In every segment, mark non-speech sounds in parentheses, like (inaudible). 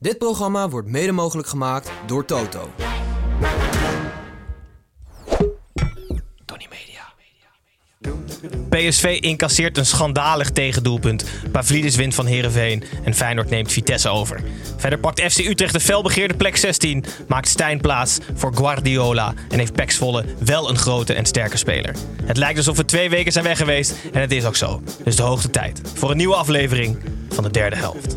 Dit programma wordt mede mogelijk gemaakt door Toto. PSV incasseert een schandalig tegendoelpunt. Pavlidis wint van Heerenveen en Feyenoord neemt Vitesse over. Verder pakt FC Utrecht de felbegeerde plek 16, maakt Stijn plaats voor Guardiola en heeft Pax Volle wel een grote en sterke speler. Het lijkt alsof we twee weken zijn weg geweest en het is ook zo. Dus de hoogste tijd voor een nieuwe aflevering van de derde helft.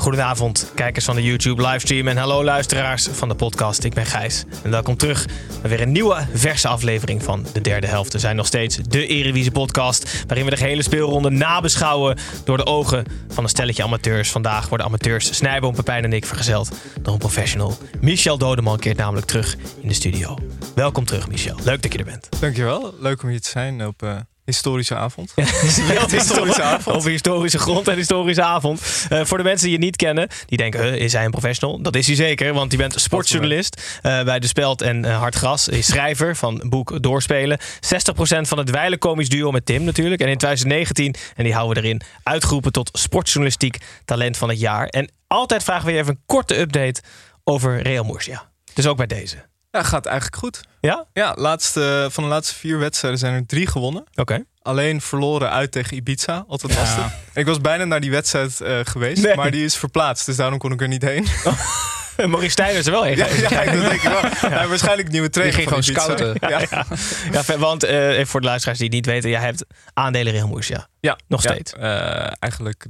Goedenavond, kijkers van de YouTube livestream en hallo luisteraars van de podcast. Ik ben Gijs en welkom terug bij weer een nieuwe verse aflevering van de derde helft. We zijn nog steeds de Eredivisie podcast waarin we de gehele speelronde nabeschouwen door de ogen van een stelletje amateurs. Vandaag worden amateurs Snijboom, Pepijn en ik vergezeld door een professional. Michel Dodeman keert namelijk terug in de studio. Welkom terug Michel, leuk dat je er bent. Dankjewel. Leuk om hier te zijn op eh historische avond. Ja, (laughs) historische avond. Over historische grond en historische avond. Eh, voor de mensen die je niet kennen, die denken, "Huh, is hij een professional? Dat is hij zeker, want hij bent sportjournalist eh, bij De Speld en uh, Hartgras. Is schrijver van boek Doorspelen. 60% van het wijle komisch duo met Tim natuurlijk. En in 2019, en die houden we erin, uitgeroepen tot sportjournalistiek talent van het jaar. En altijd vragen we je even een korte update over Real Murcia. Dus ook bij deze. Ja, gaat eigenlijk goed. Ja? Ja, laatste, van de laatste vier wedstrijden zijn er drie gewonnen. Oké. Alleen verloren uit tegen Ibiza. Altijd lastig. Ik was bijna naar die wedstrijd eh, geweest, Nee. maar die is verplaatst. Dus daarom kon ik er niet heen. (laughs) Maurice Stijn is er wel heen ja, denk ik wel. (laughs) Ja, waarschijnlijk nieuwe trainer Die ging gewoon Ibiza. scouten. (laughs) Ja, want eh, even voor de luisteraars die het niet weten, jij hebt aandelen Real Murcia. ja. Nog Ja, steeds. eh, eigenlijk,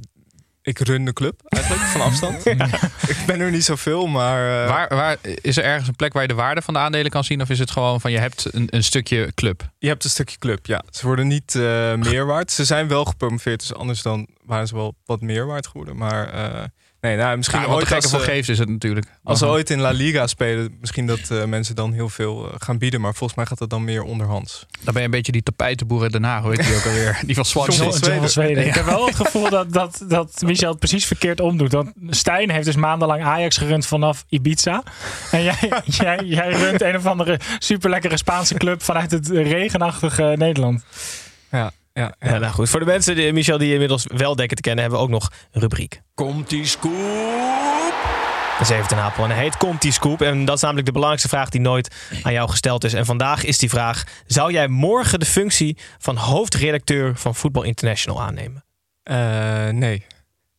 ik run de club eigenlijk van afstand. (laughs) Ik ben er niet zoveel, maar... eh, Waar, waar, is er ergens een plek waar je de waarde van de aandelen kan zien? Of is het gewoon van je hebt een, een stukje club? Je hebt een stukje club, ja. Ze worden niet eh, meer waard. Ze zijn wel gepromoveerd, dus anders dan waren ze wel wat meer waard geworden. Maar eh, nee, nou, misschien Ja, wat de ooit gekke als, voor ze, geeft is het natuurlijk. als ze ooit in La Liga spelen, misschien dat eh, mensen dan heel veel eh, gaan bieden. Maar volgens mij gaat dat dan meer onderhands. Dan ben je een beetje die tapijtenboer uit Den Haag, heet die ook alweer? (laughs) Die van Swansea. John van John van Zweden. Zweden. Ik heb wel het gevoel dat, dat, dat Michel het precies verkeerd omdoet. Want Stijn heeft dus maandenlang Ajax gerund vanaf Ibiza. En jij, (laughs) jij, jij runt een of andere superlekkere Spaanse club vanuit het regenachtige Nederland. Ja, ja, ja. Ja, nou goed. Voor de mensen, die, Michel, die inmiddels wel denken te kennen, hebben we ook nog een rubriek. Komt die scoop? Dat is even ten Apel. En hij heet Komt die scoop? En dat is namelijk de belangrijkste vraag die nooit aan jou gesteld is. En vandaag is die vraag: zou jij morgen de functie van hoofdredacteur van Football International aannemen? Eh, nee.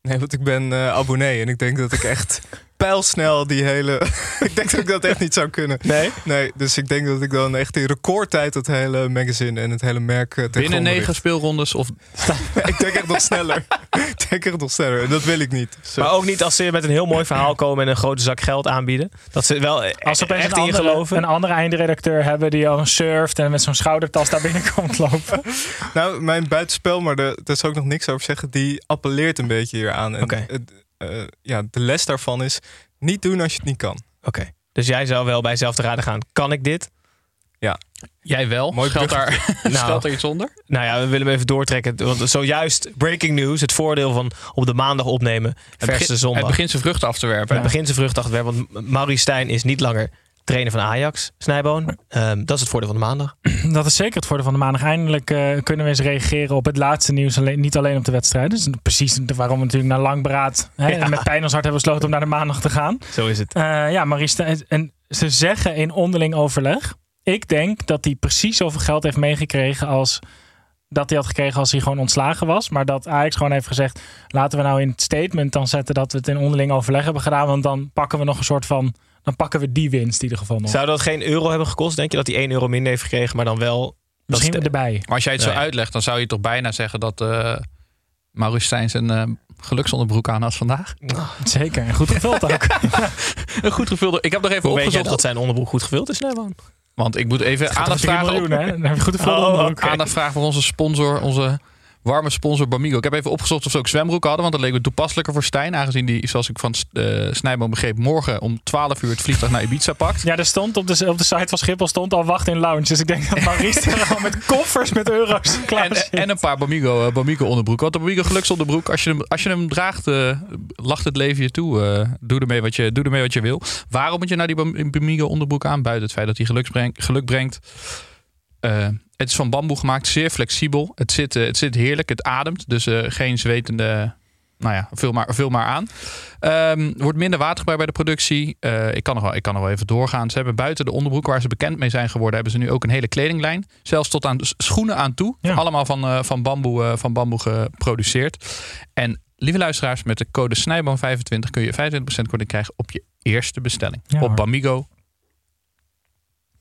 Nee, want ik ben eh, abonnee en ik denk dat ik echt pijlsnel die hele... (laughs) ik denk dat ik dat echt niet zou kunnen. Nee? Nee, dus ik denk dat ik dan echt in recordtijd het hele magazine en het hele merk uh, Binnen negen speelrondes of (laughs) ik denk echt nog sneller. ik denk echt nog sneller. En dat wil ik niet. Zo. Maar ook niet als ze met een heel mooi verhaal komen en een grote zak geld aanbieden. Dat ze wel e- Als ze opeens echt een in geloven. een andere eindredacteur hebben die al surft en met zo'n schoudertas daar binnenkomt lopen. (laughs) Nou, mijn buitenspel, maar daar zou ik nog niks over zeggen, die appelleert een beetje hier aan. En Oké. het, eh, ja, de les daarvan is niet doen als je het niet kan. Oké. Dus jij zou wel bij jezelf te raden gaan. Kan ik dit? jij wel? Mooi Schuilt daar, (laughs) Nou. er iets onder? Nou ja, we willen hem even doortrekken. Want zojuist breaking news. Het voordeel van op de maandag opnemen Het versus begint- zondag. Het begint zijn vruchten af te werpen. Het begint zijn vrucht achter het werk, Want Maurice Stijn is niet langer trainer van Ajax, Snijboon. Ehm, dat is het voordeel van de maandag. (clears throat) Dat is zeker het voordeel van de maandag. Eindelijk eh, kunnen we eens reageren op het laatste nieuws. Alleen, niet alleen op de wedstrijden. Dus precies waarom we natuurlijk na lang beraad hè, Ja. met pijn ons hart hebben besloten om naar de maandag te gaan. Zo is het. Eh, ja, Maurice, Stijn- en ze zeggen in onderling overleg ik denk dat hij precies zoveel geld heeft meegekregen als dat hij had gekregen als hij gewoon ontslagen was. Maar dat Ajax gewoon heeft gezegd: laten we nou in het statement dan zetten dat we het in onderling overleg hebben gedaan. Want dan pakken we nog een soort van. Dan pakken we die winst in ieder geval nog. Zou dat geen euro hebben gekost? Denk je dat hij 1 euro minder heeft gekregen, maar dan wel... Misschien dat- erbij. Maar als jij het zo uitlegt, dan zou je toch bijna zeggen dat eh Maurice Stijn zijn eh, geluksonderbroek aan had vandaag. Zeker. En goed gevuld ook. (laughs) Een goed gevulde. Ik heb nog even Hoe weet jij opgezocht. dat zijn onderbroek goed gevuld is? Nee, man. Want ik moet even aandacht over 3 vragen, miljoen, op, hè? Dan heb je goed Oh, oké. aandacht vragen voor onze sponsor, onze warme sponsor Bamigo. Ik heb even opgezocht of ze ook zwembroeken hadden, want dat leek me toepasselijker voor Stijn. Aangezien die, zoals ik van uh, Snijboom begreep, morgen om 12 uur het vliegtuig naar Ibiza pakt. Ja, er stond op de, op de site van Schiphol stond al wacht in lounge. Dus ik denk dat Maurice (laughs) er al met koffers met euro's klaar En, en een paar Bamigo, uh, Bamigo onderbroeken. Want de Bamigo geluksonderbroek, als je hem, als je hem draagt, uh, lacht het leven je toe. Doe, ermee wat je, doe ermee wat je wil. Waarom moet je nou die Bamigo onderbroek aan? Buiten het feit dat hij geluk brengt. Geluk brengt. Het is van bamboe gemaakt, zeer flexibel. Het zit, uh, het zit heerlijk, het ademt. Dus uh, geen zwetende. Nou ja, vul maar, vul maar aan. Um, wordt minder watergebruik bij de productie. Uh, ik, kan nog wel, ik kan nog wel even doorgaan. Ze hebben buiten de onderbroek waar ze bekend mee zijn geworden, hebben ze nu ook een hele kledinglijn. Zelfs tot aan schoenen aan toe. Ja. Allemaal van, uh, van, bamboe, van bamboe geproduceerd. En lieve luisteraars, met de code Snijboom25 kun je 25% korting krijgen op je eerste bestelling. Ja, op Bamigo.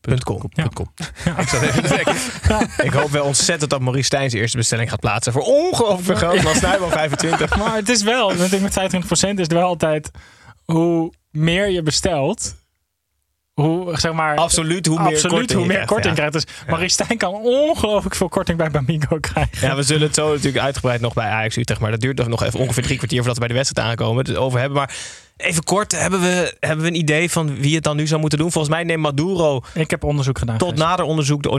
.com. Ja. .com. (laughs) Ja. Ik zat even te denken. Ja. Ik hoop wel ontzettend dat Maurice Stijn zijn eerste bestelling gaat plaatsen. Voor ongelooflijk veel geld. Maar Snijboom 25. Maar het is wel, met 25% is het wel altijd hoe meer je bestelt. Hoe, zeg maar, absoluut hoe meer absoluut, korting, hoe meer krijgt, korting ja. krijgt. Dus Maurice Stijn kan ongelooflijk veel korting bij Bamigo krijgen. Ja, we zullen het zo natuurlijk uitgebreid nog bij Ajax Utrecht. Maar dat duurt nog even ongeveer drie kwartier voordat we bij de wedstrijd aankomen. Het over hebben. Maar even kort, hebben we, hebben we een idee van wie het dan nu zou moeten doen? Volgens mij neemt Maduro ik heb onderzoek gedaan. tot nader onderzoek de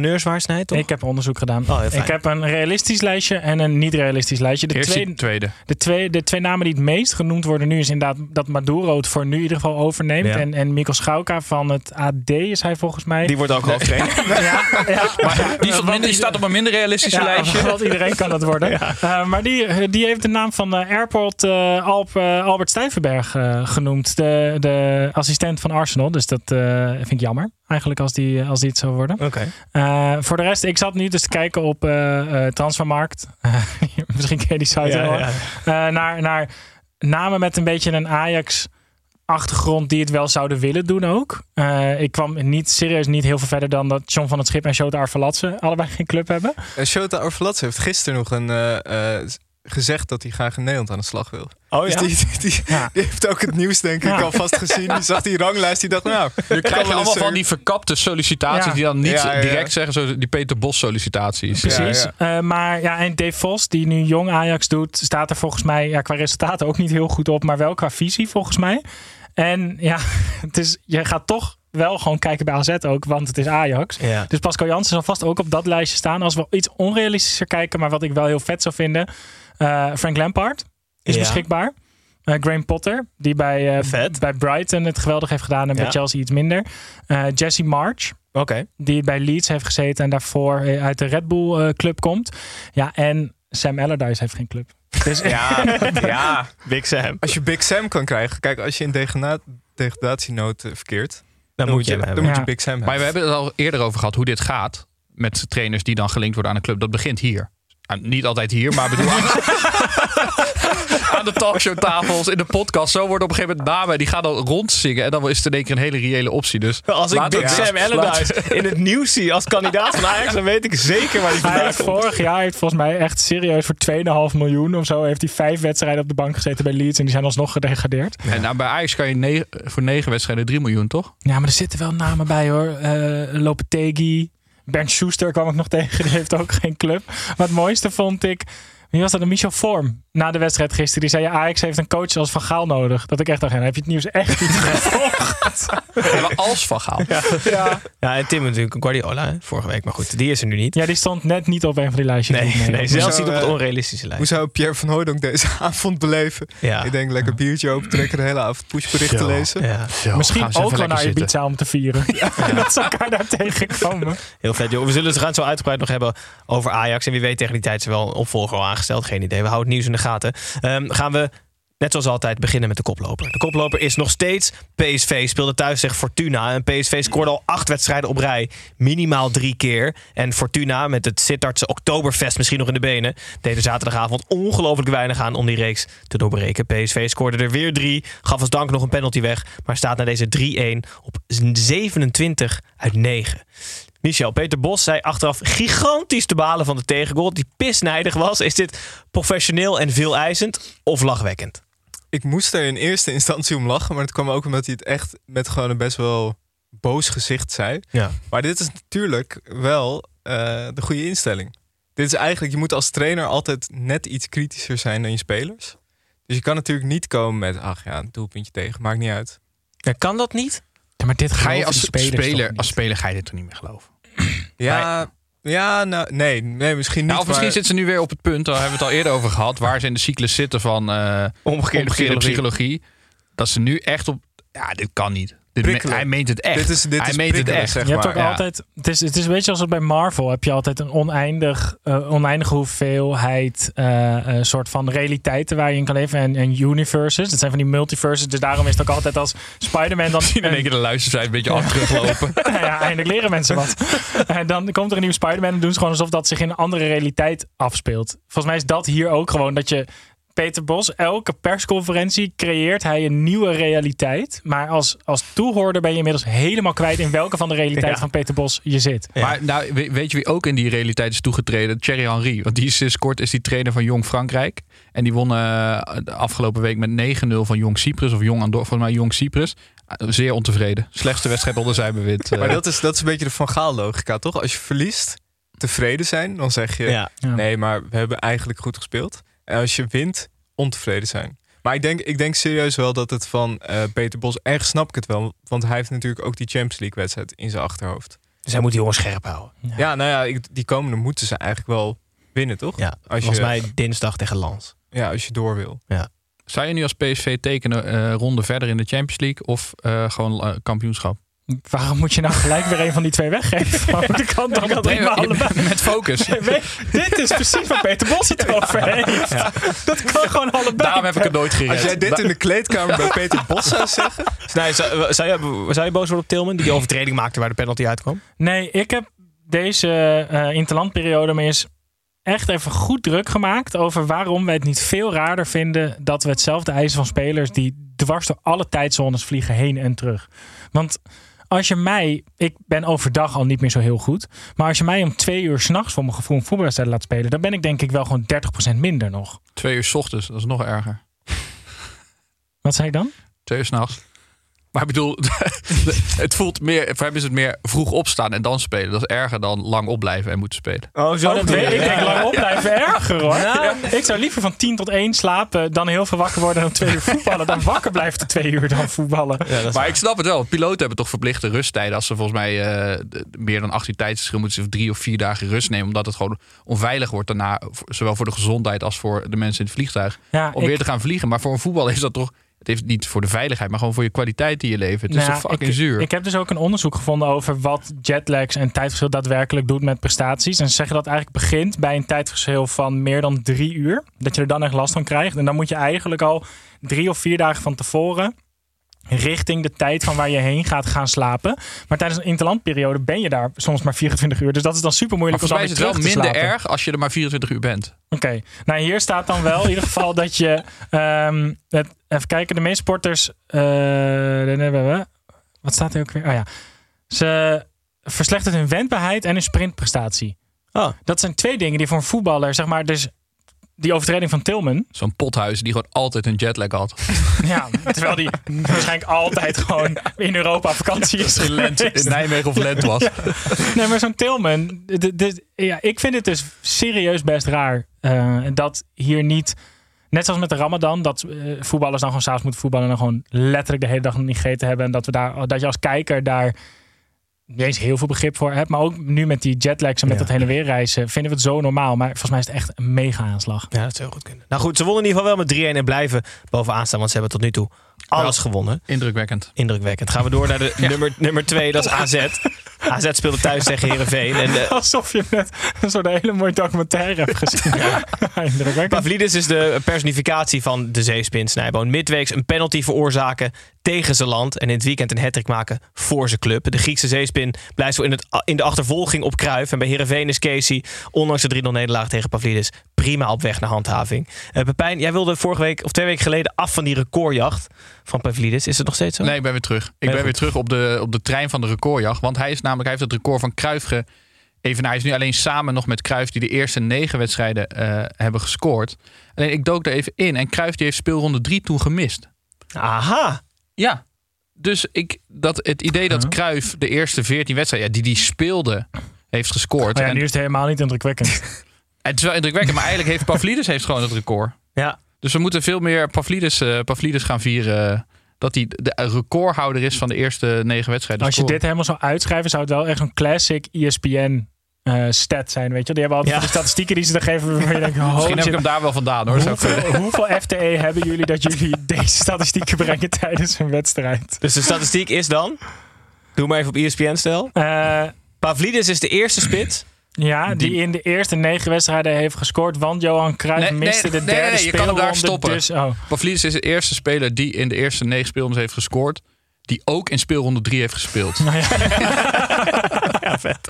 toch? Ik heb onderzoek gedaan. Oh, ik heb een realistisch lijstje en een niet-realistisch lijstje. De Eerst twee, tweede. De twee, de twee namen die het meest genoemd worden nu is inderdaad dat Maduro het voor nu in ieder geval overneemt. Ja. En, en Mikkel Schauka van het AD is hij volgens mij. Die wordt ook hoofdtrainer. (laughs) ja, ja, maar, die, minder, die staat op een minder realistische ja, lijstje. Want iedereen kan dat worden. (laughs) Ja. Uh, maar die, die heeft de naam van uh, Airport uh, Alp, Albert Stuyvenberg genoemd. De, de assistent van Arsenal. Dus dat vind ik jammer. Eigenlijk als die, als die het zou worden. Okay. voor de rest, ik zat nu dus te kijken op Transfermarkt. (laughs) Misschien ken je die site ja, wel. Ja. naar, naar namen met een beetje een Ajax achtergrond die het wel zouden willen doen ook. Uh, ik kwam niet serieus niet heel veel verder dan dat John van het Schip en Shota Arvelatse allebei geen club hebben. En Shota Arvelatse heeft gisteren nog een uh, gezegd dat hij graag in Nederland aan de slag wil. Oh ja? Dus die, die, die, ja. die, heeft ook het nieuws denk ik ja. alvast gezien. Die zag die ranglijst, die dacht nou... Je krijgt allemaal van die verkapte sollicitaties ja. die dan niet Ja, ja. direct zeggen. Zo die Peter Bos sollicitaties. Precies. Uh, maar ja, en Dave Vos, die nu jong Ajax doet, staat er volgens mij ja, qua resultaten ook niet heel goed op. Maar wel qua visie volgens mij. En ja, (laughs) het is, je gaat toch wel gewoon kijken bij AZ ook, want het is Ajax. Ja. Dus Pascal Jansen zal vast ook op dat lijstje staan. Als we iets onrealistischer kijken, maar wat ik wel heel vet zou vinden. Uh, Frank Lampard is Ja. beschikbaar. Uh, Graham Potter, die bij, uh, Vet. bij Brighton het geweldig heeft gedaan en bij. Chelsea iets minder. Uh, Jesse March, Oké. die bij Leeds heeft gezeten en daarvoor uit de Red Bull uh, club komt. Ja, en Sam Allardyce heeft geen club. Dus Ja, (laughs) Ja, Big Sam. als je Big Sam kan krijgen... Kijk, als je in degena- degradatienood eh, verkeert... Dan moet je hem dan hebben. moet je. Big Sam Maar we hebben. hebben het al eerder over gehad hoe dit gaat. Met trainers die dan gelinkt worden aan een club. Dat begint hier. Ah, niet altijd hier, maar bedoel aan, (laughs) aan de talkshowtafels, in de podcast. Zo worden op een gegeven moment namen. Die gaan dan rondzingen. En dan is het in één keer een hele reële optie. Dus Als ik Big het- Sam Allardyce in het nieuws zie als kandidaat van Ajax, dan weet ik zeker waar hij Hij vandaan vorig jaar heeft volgens mij echt serieus voor 2,5 miljoen of zo. Heeft hij vijf wedstrijden op de bank gezeten bij Leeds. En die zijn alsnog gedegradeerd. En nou, bij Ajax kan je negen- voor negen wedstrijden 3 miljoen, toch? Ja, maar er zitten wel namen bij hoor. Uh, Lopetegui. Bernd Schuster kwam ik nog tegen. Die heeft ook geen club. Maar het mooiste vond ik... Wie was dat? Een Michel Vorm. Na de wedstrijd gisteren. Die zei, ja, Ajax heeft een coach als Van Gaal nodig. Dat ik echt dacht, heb je het nieuws echt niet (laughs) gevolgd. Ja, maar als van Gaal. ja. Ja, en Tim natuurlijk Guardiola hè, vorige week. Maar goed, die is er nu niet. ja, die stond net niet op een van die lijstjes. Nee, nee, zelfs niet op het eh, onrealistische lijst. Hoe zou Pierre van Hooydonk deze (laughs) avond beleven? Ja. Ik denk lekker biertje opentrekken, de hele avond pushberichten lezen. Ja, Misschien ze ook wel naar zitten. Ibiza om te vieren. (laughs) dat ze elkaar daar tegenkomen. heel vet. Joh. We zullen het gaan zo uitgebreid nog hebben over Ajax. En wie weet tegen die tijd is er wel een opvolger al Geen idee. We houden het nieuws in de gaten. Ehm, gaan we net zoals altijd beginnen met de koploper. De koploper is nog steeds PSV. Speelde thuis tegen Fortuna. En PSV scoorde al acht wedstrijden op rij. Minimaal drie keer. En Fortuna met het Sittardse Oktoberfest misschien nog in de benen. Deden zaterdagavond ongelooflijk weinig aan om die reeks te doorbreken. PSV scoorde er weer drie. Gaf als dank nog een penalty weg. Maar staat na deze 3-1 op 27 uit 9. Michel, Peter Bos zei achteraf gigantisch te balen van de tegengoal. Die pisnijdig was. Is dit professioneel en veel eisend of lachwekkend? Ik moest er in eerste instantie om lachen, maar het kwam ook omdat hij het echt met gewoon een best wel boos gezicht zei. Ja. Maar dit is natuurlijk wel eh, de goede instelling. Dit is eigenlijk, je moet als trainer altijd net iets kritischer zijn dan je spelers. Dus je kan natuurlijk niet komen met, ach ja, een doelpuntje tegen, maakt niet uit. Ja, kan dat niet? Ja, maar dit Ga je als speler, niet? als speler ga je dit toch niet meer geloven? Ja, ja nou, nee, nee, misschien niet. Nou, of misschien maar- zitten ze nu weer op het punt, daar hebben we het al eerder over gehad, waar ze in de cyclus zitten van eh Omgekeerde, omgekeerde psychologie. psychologie. Dat ze nu echt op. Ja, dit kan niet. Dit me- hij meent het echt. Dit is- dit hij is meent het prikkelen, echt. zeg Je hebt maar. ook Ja. altijd. Het is, het is een beetje als bij Marvel. Heb je altijd een oneindig, eh, oneindige hoeveelheid eh, een soort van realiteiten waar je in kan leven. En, en universes. Dat zijn van die multiverses. Dus daarom is het ook altijd als Spider-Man dan. (laughs) Zien in één keer de luisteraars een beetje af teruglopen. (laughs) Ja, eindelijk leren mensen wat. (laughs) En dan komt er een nieuwe Spider-Man en doen ze gewoon alsof dat zich in een andere realiteit afspeelt. Volgens mij is dat hier ook gewoon dat je. Peter Bos, elke persconferentie creëert hij een nieuwe realiteit. Maar als, als toehoorder ben je inmiddels helemaal kwijt in welke van de realiteit Ja. van Peter Bos je zit. Maar nou, we- weet je wie ook in die realiteit is toegetreden? Thierry Henry. Want die is sinds kort is die trainer van Jong Frankrijk. En die won eh, de afgelopen week met 9-0 van Jong Cyprus. Of Jong Andorra, volgens mij Jong Cyprus. Eh, Zeer ontevreden. Slechtste wedstrijd onder zijn bewind. eh. Maar dat is, dat is een beetje de Van Gaal logica, toch? Als je verliest, tevreden zijn, dan zeg je... Ja. Ja. Nee, maar we hebben eigenlijk goed gespeeld. En als je wint, ontevreden zijn. Maar ik denk, ik denk serieus wel dat het van eh, Peter Bos... Erg snap ik het wel, want hij heeft natuurlijk ook die Champions League wedstrijd in zijn achterhoofd. Dus hij moet die jongens scherp houden. Ja, nou ja, ik- die komende moeten ze eigenlijk wel winnen, toch? Ja, Als je- volgens mij dinsdag tegen Lans. Ja, als je door wil. Zou je nu als PSV tekenen eh ronde verder in de Champions League of eh, gewoon eh, kampioenschap? Waarom moet je nou gelijk weer een van die twee weggeven? (laughs) Want ik kan toch dat Nee, allebei. met focus. (laughs) Weet- dit is precies waar Peter Bos het (laughs) over heeft. Dat kan gewoon allebei. Daarom heb ik het nooit gered. Als jij dit in de kleedkamer bij Peter Bos zou zeggen... Nee, zou, zou, je, zou je boos worden op Tilman die die overtreding maakte waar de penalty uitkwam? Nee, ik heb deze eh interlandperiode me eens echt even goed druk gemaakt over waarom wij het niet veel raarder vinden dat we hetzelfde eisen van spelers die dwars door alle tijdzones vliegen heen en terug. Want als je mij, ik ben overdag al niet meer zo heel goed, maar als je mij om twee uur s'nachts voor mijn gevoel een voetbalwedstrijd laat spelen, dan ben ik denk ik wel gewoon 30% minder nog. Twee uur 's ochtends, dat is nog erger. Wat zei ik dan? Twee uur s'nachts. Maar ik bedoel, (laughs) het voelt meer, voor hem is het meer vroeg opstaan en dan spelen. Dat is erger dan lang opblijven en moeten spelen. Oh, zo. Oh, dat weet ik. Ik denk lang opblijven erger hoor. Ik zou liever van 10 tot 1 slapen dan heel veel wakker worden en dan twee uur voetballen. Dan wakker blijven te twee uur dan voetballen. Maar ik snap het wel. Piloten hebben toch verplichte rusttijden. Als ze volgens mij eh, de- meer dan 18 tijdsverschil moeten ze drie of vier dagen rust nemen. Omdat het gewoon onveilig wordt daarna. Zowel voor de gezondheid als voor de mensen in het vliegtuig. Ja, Om ik- weer te gaan vliegen. Maar voor een voetbal is dat toch. Het heeft niet voor de veiligheid, maar gewoon voor je kwaliteit die je levert. Het is Nou, toch fucking ik, zuur. Ik heb dus ook een onderzoek gevonden over wat jetlags en tijdverschil daadwerkelijk doet met prestaties. En ze zeggen dat het eigenlijk begint bij een tijdverschil van meer dan drie uur. Dat je er dan echt last van krijgt. En dan moet je eigenlijk al drie of vier dagen van tevoren richting de tijd van waar je heen gaat gaan slapen. Maar tijdens een interlandperiode ben je daar soms maar 24 uur. Dus dat is dan super moeilijk om volgens mij dan is het weer wel terug te minder slapen. erg als je er maar 24 uur bent. Oké, nou hier staat dan wel in ieder geval (laughs) dat je. ehm, het, even kijken, de meeste sporters. eh, dan hebben we. Wat staat er ook weer? Oh ja. Ze verslechtert hun wendbaarheid en hun sprintprestatie. Oh. Dat zijn twee dingen die voor een voetballer, zeg maar, dus die overtreding van Tilman. Zo'n pothuis die gewoon altijd een jetlag had. (laughs) Ja, terwijl die waarschijnlijk altijd gewoon in Europa op vakantie is In, Lent, in Nijmegen of Lent was. Nee, maar zo'n Tilman. dit- dit- ja, ik vind het dus serieus best raar. eh, dat hier niet. Net zoals met de Ramadan, dat eh, voetballers dan gewoon s'avonds moeten voetballen. En dan gewoon letterlijk de hele dag niet gegeten hebben. En dat, we daar, dat je als kijker daar niet eens heel veel begrip voor hebt. Maar ook nu met die jetlags en met Ja. dat heen en weer reizen. vinden we het zo normaal. Maar volgens mij is het echt een mega aanslag. Ja, dat zou goed kunnen. Nou goed, ze wonnen in ieder geval wel met 3-1 en blijven bovenaan staan. Want ze hebben tot nu toe Alles gewonnen. Indrukwekkend. Indrukwekkend. Gaan we door naar de (laughs) nummer, nummer twee, dat is AZ. AZ speelde thuis tegen Herenveen. En de, Alsof je net een soort hele mooie documentaire hebt gezien. (laughs) Indrukwekkend. Pavlidis is de personificatie van de zeespin Snijboon. Midweeks een penalty veroorzaken tegen zijn land. En in het weekend een hattrick maken voor zijn club. De Griekse zeespin blijft zo in, het, in de achtervolging op Kruif. En bij Herenveen is Casey, ondanks de 3-0 nederlaag tegen Pavlidis, prima op weg naar handhaving. Eh Pepijn, jij wilde vorige week of twee weken geleden af van die recordjacht van Pavlidis. Is het nog steeds zo? Nee, ik ben weer terug. Ik ben goed? weer terug op de, op de trein van de recordjacht. Want hij is namelijk, hij heeft het record van Cruijff ge, even, hij is nu alleen samen nog met Cruijff die de eerste negen wedstrijden eh, hebben gescoord. Alleen ik dook er even in en Cruijff die heeft speelronde drie toen gemist. Aha. Ja. Dus ik, dat, het idee dat Cruijff de eerste 14 wedstrijden ja, die die speelde heeft gescoord. Maar ja, en, nu is het helemaal niet indrukwekkend. (laughs) het is wel indrukwekkend, maar eigenlijk heeft Pavlidis heeft gewoon het record. Ja. Dus we moeten veel meer Pavlidis, eh, Pavlidis gaan vieren. eh, Dat hij de recordhouder is van de eerste negen wedstrijden. Als je scoren. dit helemaal zou uitschrijven, zou het wel echt zo'n classic ESPN eh, stat zijn. Weet je? Die hebben altijd Ja. van die statistieken die ze dan geven. Waarvan je denkt, (laughs) holy Misschien heb ik hem daar wel vandaan hoor. Hoeveel, hoeveel (laughs) FTE hebben jullie dat jullie (laughs) deze statistieken brengen tijdens een wedstrijd? Dus de statistiek is dan... Doe maar even op ESPN stel. Eh, Pavlidis is de eerste spits. Ja, die, in de eerste negen wedstrijden heeft gescoord. Want Johan Cruijff Nee, nee, miste de derde nee, nee, je kan hem daar speelronde, stoppen. Dus, oh. Pavlidis is de eerste speler die in de eerste negen speelrondes heeft gescoord. Die ook in speelronde 3 heeft gespeeld. (laughs) Ja, vet.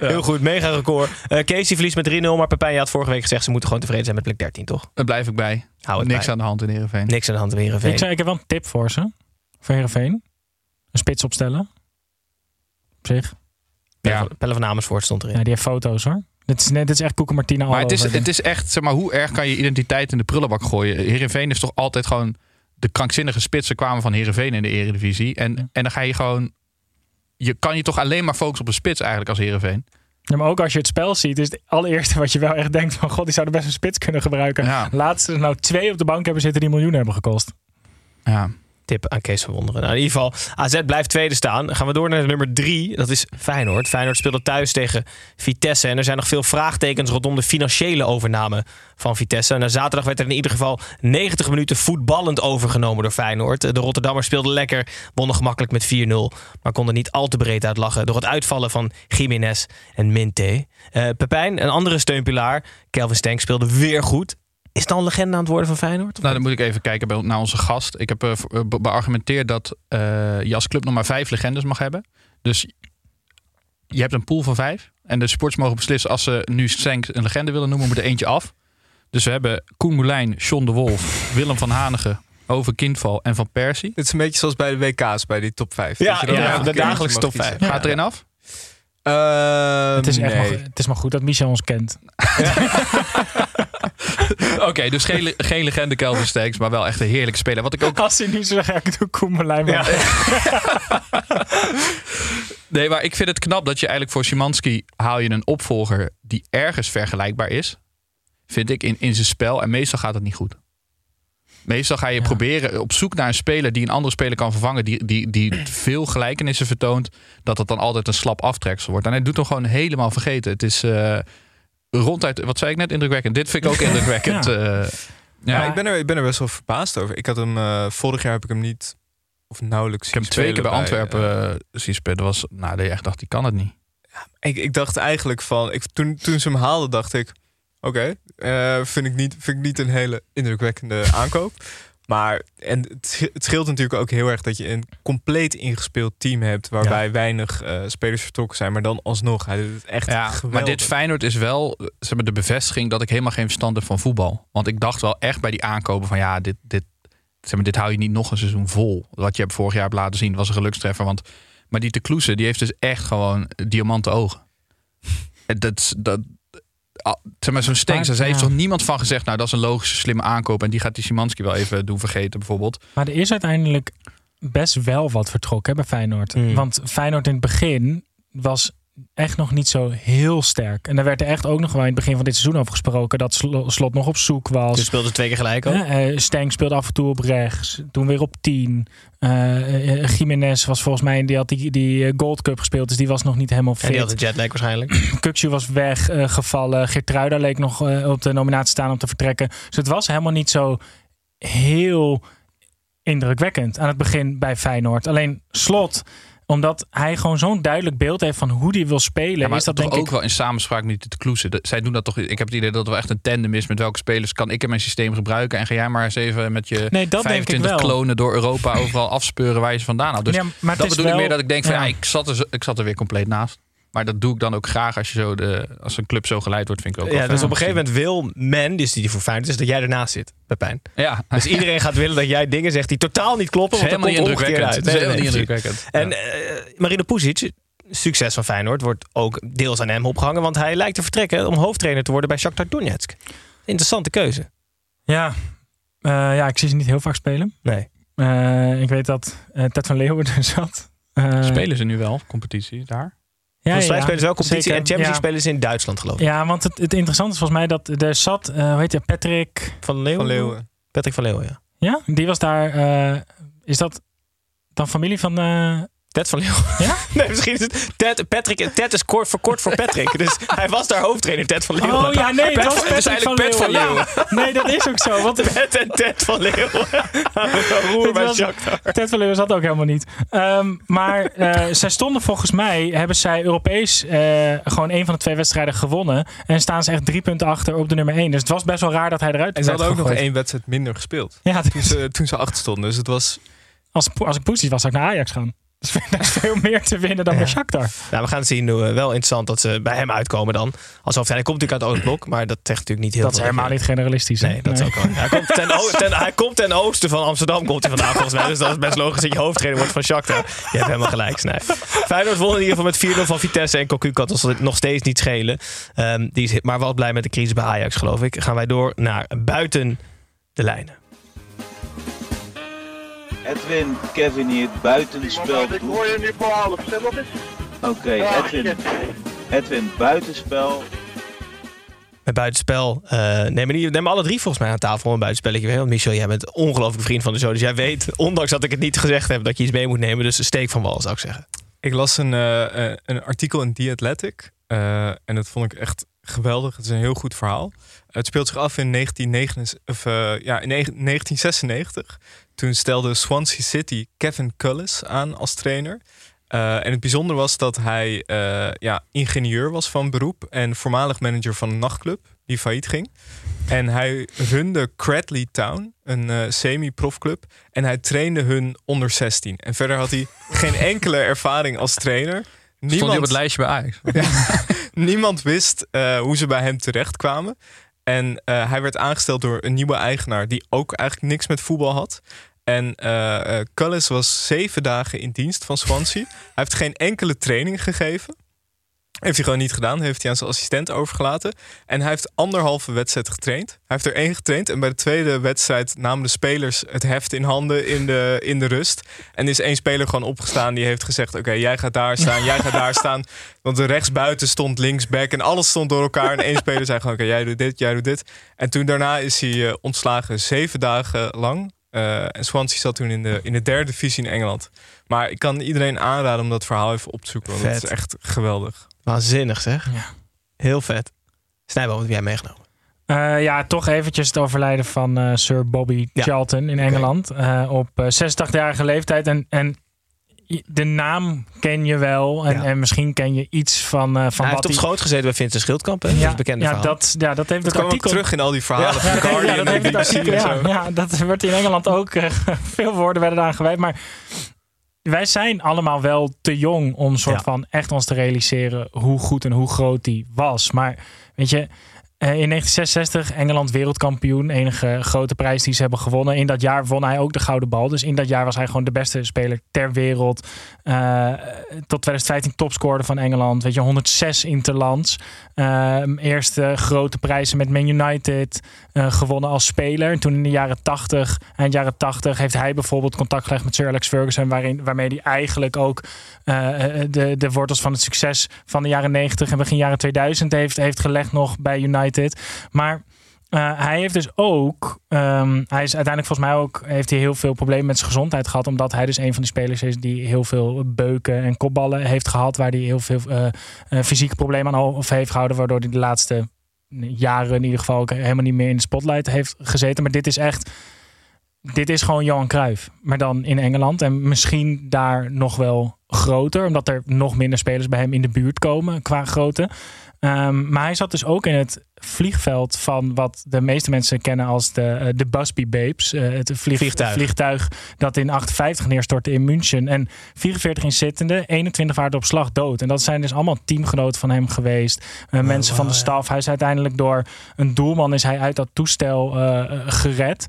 Heel goed, mega record. Eh Casey verliest met 3-0, maar Pepijn je had vorige week gezegd... ze moeten gewoon tevreden zijn met plek 13, toch? Daar blijf ik bij. Hou het Niks bij. aan de hand in Heerenveen. Niks aan de hand weer Ik, zei, ik heb wel een tip voor ze. Voor Heerenveen. Een spits opstellen. Op zich. Ja. Pelle van Amersfoort stond erin. Ja, die heeft foto's hoor. Dit is, net, dit is echt Koeke Martina Maar het is, over. het is echt, zeg maar, hoe erg kan je identiteit in de prullenbak gooien? Heerenveen is toch altijd gewoon... De krankzinnige spitsen kwamen van Heerenveen in de eredivisie. En, en dan ga je gewoon... Je kan je toch alleen maar focussen op een spits eigenlijk als Heerenveen. Ja, maar ook als je het spel ziet, is het allereerste wat je wel echt denkt van god, die zouden best een spits kunnen gebruiken. Ja. Laat ze er nou twee op de bank hebben zitten die miljoenen hebben gekost. Ja. Tip aan Kees van Wonderen. Nou, in ieder geval, AZ blijft tweede staan. Gaan we door naar nummer drie. Dat is Feyenoord. Feyenoord speelde thuis tegen Vitesse. En er zijn nog veel vraagtekens rondom de financiële overname van Vitesse. Na zaterdag werd er in ieder geval 90 minuten voetballend overgenomen door Feyenoord. De Rotterdammers speelden lekker, wonnen gemakkelijk met 4-0. Maar konden niet al te breed uitlachen door het uitvallen van Jiménez en Minte. Eh Pepijn, een andere steunpilaar, Kelvin Stenk, speelde weer goed. Is het al een legende aan het worden van Feyenoord? Nou, dan moet ik even kijken bij- naar onze gast. Ik heb eh, eh, be- beargumenteerd dat eh, je als club nog maar vijf legendes mag hebben. Dus je hebt een pool van vijf. En de sports mogen beslissen als ze nu Stenk een legende willen noemen, moet er eentje af. Dus we hebben Koen Moulijn, John de Wolf, (laughs) Willem van Hanegem, Ove Kindval en Van Persie. Dit is een beetje zoals bij de WK's, bij die top 5. Ja, dan ja, de dagelijkse top vijf. Gaat erin af? Ehm, het, is echt maar, het is maar goed dat Michel ons kent. (laughs) (laughs) Oké, dus geen, geen legende Kelvin Stenks, maar wel echt een heerlijke speler. Wat ik ook Als hij nu zo zegt, ik doe Koemelijn maar. (laughs) Nee, maar ik vind het knap dat je eigenlijk voor Szymanski haal je een opvolger die ergens vergelijkbaar is. Vind ik in, in zijn spel. En meestal gaat het niet goed. Meestal ga je proberen op zoek naar een speler die een andere speler kan vervangen. Die, die, die veel gelijkenissen vertoont. Dat het dan altijd een slap aftreksel wordt. En hij doet hem gewoon helemaal vergeten. Het is eh, ronduit, wat zei ik net, indrukwekkend. Dit vind ik ook (laughs) indrukwekkend. Ja. eh. Ja, ja, ik ben, er, ik ben er best wel verbaasd over. Ik had hem, eh, vorig jaar heb ik hem niet, of nauwelijks ik heb hem twee keer bij Antwerpen eh, zien spelen. Dat was, nou, dat je echt dacht, die kan het niet. Ik, ik dacht eigenlijk van, ik, toen, toen ze hem haalden, dacht ik, oké, eh, vind, ik niet, vind ik niet een hele indrukwekkende aankoop. Maar en het, sch- het scheelt natuurlijk ook heel erg dat je een compleet ingespeeld team hebt, waarbij weinig eh, spelers vertrokken zijn, maar dan alsnog, hij doet het echt Ja, geweldig. maar dit Feyenoord is wel eh, zeg maar, de bevestiging dat ik helemaal geen verstand heb van voetbal. Want ik dacht wel echt bij die aankopen van ja, dit, dit, zeg maar, dit hou je niet nog een seizoen vol. Wat je hebt vorig jaar hebt laten zien was een gelukstreffer. Want, maar die te Kloese, die heeft dus echt gewoon diamanten ogen. (laughs) En dat, dat, zeg maar, zo'n Stenks, daar heeft toch niemand van gezegd, nou dat is een logische, slimme aankoop. En die gaat die Simanski wel even doen vergeten bijvoorbeeld. Maar er is uiteindelijk best wel wat vertrokken bij Feyenoord. Mm. Want Feyenoord in het begin was echt nog niet zo heel sterk. En daar werd er echt ook nog wel in het begin van dit seizoen over gesproken... dat Slo- Slot nog op zoek was. Dus speelde twee keer gelijk ook. Hè, eh, Stenk speelde af en toe op rechts. Toen weer op 10. Eh eh, Jiménez was volgens mij... Die had die, die Gold Cup gespeeld. Dus die was nog niet helemaal En die had fit. de jetlag waarschijnlijk. (clears throat) Kukcu was weggevallen. Geertruida leek nog op de nominatie staan om te vertrekken. Dus het was helemaal niet zo heel indrukwekkend aan het begin bij Feyenoord. Alleen Slot, omdat hij gewoon zo'n duidelijk beeld heeft van hoe hij wil spelen, Ja, maar is dat toch denk ook ik. wel in samenspraak met de Kloesen. Dat- Zij doen dat toch. Ik heb het idee dat er wel echt een tandem is met welke spelers kan ik in mijn systeem gebruiken. En ga jij maar eens even met je Nee, dat denk ik 25 wel. klonen door Europa overal afspeuren waar je ze vandaan haalt. Dus Ja, maar het dat bedoel ik meer dat ik denk van ja, ik, zat er, ik zat er weer compleet naast. Maar dat doe ik dan ook graag als, je zo de, als een club zo geleid wordt, vind ik ook Ja, dus fijn op een gegeven moment wil men, dus die voor Feyenoord is, dat jij ernaast zit, Pepijn. zien. Ja, Dus (laughs) iedereen gaat willen dat jij dingen zegt die totaal niet kloppen. Het is want helemaal dat niet komt indrukwekkend. uit. Het is Nee, helemaal nee, niet indrukwekkend. En eh Marino Pusic, succes van Feyenoord, wordt ook deels aan hem opgehangen. Want hij lijkt te vertrekken om hoofdtrainer te worden bij Shakhtar Donetsk. Interessante keuze. Ja, eh, ja, ik zie ze niet heel vaak spelen. Nee. Eh, ik weet dat eh Ted van Leeuwen (laughs) er zat. Eh, Spelen ze nu wel competitie daar? Ja, Volgens mij ja, spelen ze wel competitie zeker. en Champions League ja. spelen ze in Duitsland geloof ik. Ja, want het, het interessante is volgens mij dat er zat, eh hoe heet je, Patrick. Van Leeuwen? Van Leeuwen. Patrick van Leeuwen, ja. Ja, die was daar. eh, is dat dan familie van. Ted van Leeuwen. Ja? (laughs) Nee, misschien is het Ted, Patrick. Ted is kort verkort voor Patrick. Dus hij was daar hoofdtrainer, Ted van Leeuwen. Oh ja, nee, Pet- was Patrick eigenlijk Pet van Leeuwen. Ja, nee, dat is ook zo. Want (laughs) Pet en Ted van Leeuwen. (laughs) Roer bij was- Shakhtar. Ted van Leeuwen zat ook helemaal niet. Ehm, maar eh, zij stonden volgens mij, hebben zij Europees eh, gewoon een van de twee wedstrijden gewonnen. En staan ze echt drie punten achter op de nummer één. Dus het was best wel raar dat hij eruit En ze hadden ook nog één wedstrijd minder gespeeld. Ja, Toen dus ze, toen ze achter stonden. Dus het was... als, als ik poesie was, zou ik naar Ajax gaan. Dus (laughs) daar is veel meer te winnen dan bij Shakhtar. Nou, we gaan het zien. Uh, wel interessant dat ze bij hem uitkomen dan. Als hoofdtrainer. Hij komt natuurlijk uit Oostblok, maar dat zegt natuurlijk niet heel Dat is veel. helemaal niet generalistisch. hè? Nee, dat is ook wel. Hij komt, ten, (laughs) ten- hij komt ten oosten van Amsterdam, komt hij vandaan volgens mij. Dus dat is best logisch dat je hoofdtrainer wordt van Shakhtar. Je hebt helemaal gelijk, Snij. Feyenoord won in ieder geval met 4-0 van Vitesse. En Cocu kan ons nog steeds niet schelen. Ehm, die is maar wel blij met de crisis bij Ajax, geloof ik. Gaan wij door naar buiten de lijnen. Edwin, Kevin hier, buitenspel. Ik hoor je niet behalen. Zeg nog eens. Oké, Edwin. Edwin, buitenspel. Met buitenspel. eh nemen, die, nemen alle drie volgens mij aan tafel een buitenspelletje weer. Want Michel, jij bent een ongelooflijk vriend van de show. Dus jij weet, ondanks dat ik het niet gezegd heb, dat je iets mee moet nemen. Dus steek van wal, zou ik zeggen. Ik las een, eh, eh, een artikel in The Athletic. eh, en dat vond ik echt geweldig. Het is een heel goed verhaal. Het speelt zich af in, 1999, of, ja, in 1996. Toen stelde Swansea City Kevin Cullis aan als trainer. Eh, en het bijzondere was dat hij eh, ja, ingenieur was van beroep. En voormalig manager van een nachtclub die failliet ging. En hij runde Cradley Town, een eh, semi-profclub. En hij trainde hun onder 16. En verder had hij (laughs) geen enkele ervaring als trainer. Stond hij op het lijstje bij Ajax? (laughs) Niemand wist hoe ze bij hem terechtkwamen. En eh, hij werd aangesteld door een nieuwe eigenaar die ook eigenlijk niks met voetbal had. En eh, Cullis was zeven dagen in dienst van Swansea. hij heeft geen enkele training gegeven. Heeft hij gewoon niet gedaan. Heeft hij aan zijn assistent overgelaten. En hij heeft anderhalve wedstrijd getraind. Hij heeft er één getraind. En bij de tweede wedstrijd namen de spelers het heft in handen in de, in de rust. En is één speler gewoon opgestaan. Die heeft gezegd, oké, jij gaat daar staan. Jij gaat daar staan. (laughs) Want de rechtsbuiten stond linksback. En alles stond door elkaar. En één speler zei gewoon, oké, jij doet dit, jij doet dit. En toen daarna is hij eh, ontslagen zeven dagen lang. Eh, en Swansea zat toen in de, in de derde divisie in Engeland. Maar ik kan iedereen aanraden om dat verhaal even op te zoeken. Want het is echt geweldig. Waanzinnig zeg. Ja. Heel vet. Snijboom, wat heb jij meegenomen? Eh, ja, toch eventjes het overlijden van eh, Sir Bobby Ja. Charlton in Engeland. eh, op eh, 86-jarige leeftijd. En, en de naam ken je wel. En, Ja. en misschien ken je iets van, eh, van hij heeft op schoot gezeten bij Vincent Schildkamp. Hè? Dat is Ja, een bekende ja, verhaal. dat, ja, dat heeft Dat het kwam ook artikel... terug in al die verhalen Ja, van Ja, dat, heeft, ja, dat het artikel, ja, ja, werd in Engeland ook. eh, veel woorden werden eraan gewijd. Maar wij zijn allemaal wel te jong om soort Ja. van echt ons te realiseren hoe goed en hoe groot die was. Maar weet je, in 1966 Engeland wereldkampioen. Enige grote prijs die ze hebben gewonnen. In dat jaar won hij ook de gouden bal. Dus in dat jaar was hij gewoon de beste speler ter wereld. Eh, tot 2015 topscorer van Engeland. Weet je, 106 interlands. Ehm, eerste grote prijzen met Man United eh, gewonnen als speler. En toen in de jaren 80, eind jaren 80, heeft hij bijvoorbeeld contact gelegd met Sir Alex Ferguson. Waarmee hij eigenlijk ook eh, eh, de, de wortels van het succes van de jaren 90 en begin jaren 2000 heeft, heeft gelegd nog bij United. Maar eh, hij heeft dus ook, ehm, hij is uiteindelijk volgens mij ook, heeft hij heel veel problemen met zijn gezondheid gehad. Omdat hij dus een van die spelers is die heel veel beuken en kopballen heeft gehad. Waar hij heel veel eh, fysieke problemen aan heeft gehouden. Waardoor hij de laatste jaren in ieder geval ook helemaal niet meer in de spotlight heeft gezeten. Maar dit is echt dit is gewoon Johan Cruijff, maar dan in Engeland. En misschien daar nog wel groter, omdat er nog minder spelers bij hem in de buurt komen qua grootte. Ehm, maar hij zat dus ook in het vliegveld van wat de meeste mensen kennen als de, eh, de Busby Babes. Eh, het vlieg- Vliegtuig. vliegtuig dat in 58 neerstortte in München. En 44 inzittenden, 21 waren op slag dood. En dat zijn dus allemaal teamgenoten van hem geweest. Eh, mensen van de staf. Hij is uiteindelijk door een doelman is hij uit dat toestel gered.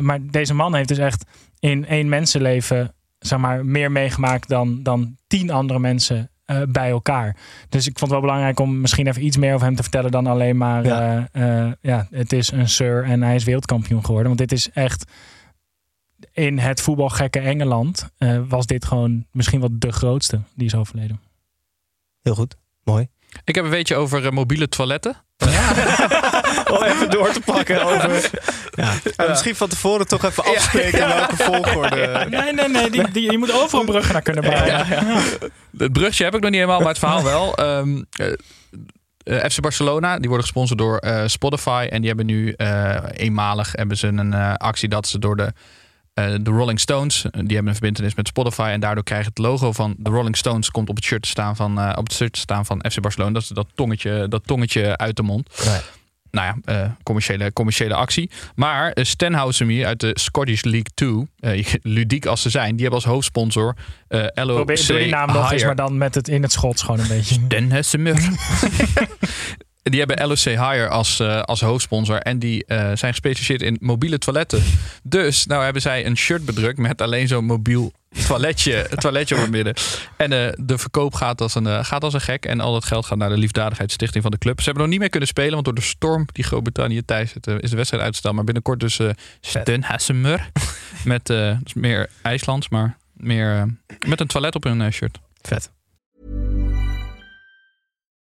Maar deze man heeft dus echt in één mensenleven zeg maar, meer meegemaakt dan, dan tien andere mensen eh, bij elkaar. Dus ik vond het wel belangrijk om misschien even iets meer over hem te vertellen dan alleen maar Ja. ja, ja het is een sir en hij is wereldkampioen geworden. Want dit is echt in het voetbalgekke Engeland eh, was dit gewoon misschien wel de grootste die is overleden. Heel goed. Mooi. Ik heb een beetje over eh, mobiele toiletten. (laughs) (laughs) (laughs) Om even door te pakken over... Ja. Ja, Misschien van tevoren toch even afspreken in welke volgorde. Nee, nee, nee. Die, die, je moet overal (laughs) bruggen naar kunnen bouwen. Het brugje heb ik nog niet helemaal, maar het verhaal wel. Ehm, eh, eh, FC Barcelona, die worden gesponsord door eh, Spotify. En die hebben nu eh, eenmalig hebben ze een eh, actie dat ze door de, eh, de Rolling Stones, die hebben een verbindenis met Spotify. En daardoor krijgt het logo van de Rolling Stones komt op het shirt te staan van, eh, op het shirt te staan van FC Barcelona. Dat is dat tongetje, dat tongetje uit de mond. Nee. Nou ja, eh, commerciële, commerciële actie. Maar uh, uit de Scottish League 2, eh, (laughs) ludiek als ze zijn, die hebben als hoofdsponsor eh LOC Probeer die naam nog eens, maar dan met het in het Schots gewoon een beetje. Hessemer. (laughs) (laughs) Die hebben LOC Hire als, eh, als hoofdsponsor. En die eh, zijn gespecialiseerd in mobiele toiletten. (laughs) Dus nou hebben zij een shirt bedrukt met alleen zo'n mobiel toiletje, (laughs) toiletje op het midden. En eh, de verkoop gaat als, een, gaat als een gek. En al dat geld gaat naar de Liefdadigheidsstichting van de club. Ze hebben nog niet meer kunnen spelen. Want door de storm die Groot-Brittannië thuis zit, is de wedstrijd uitgesteld. Maar binnenkort dus Den Hessemer. (laughs) Met dus meer IJslands, maar meer met een toilet op hun shirt. Vet.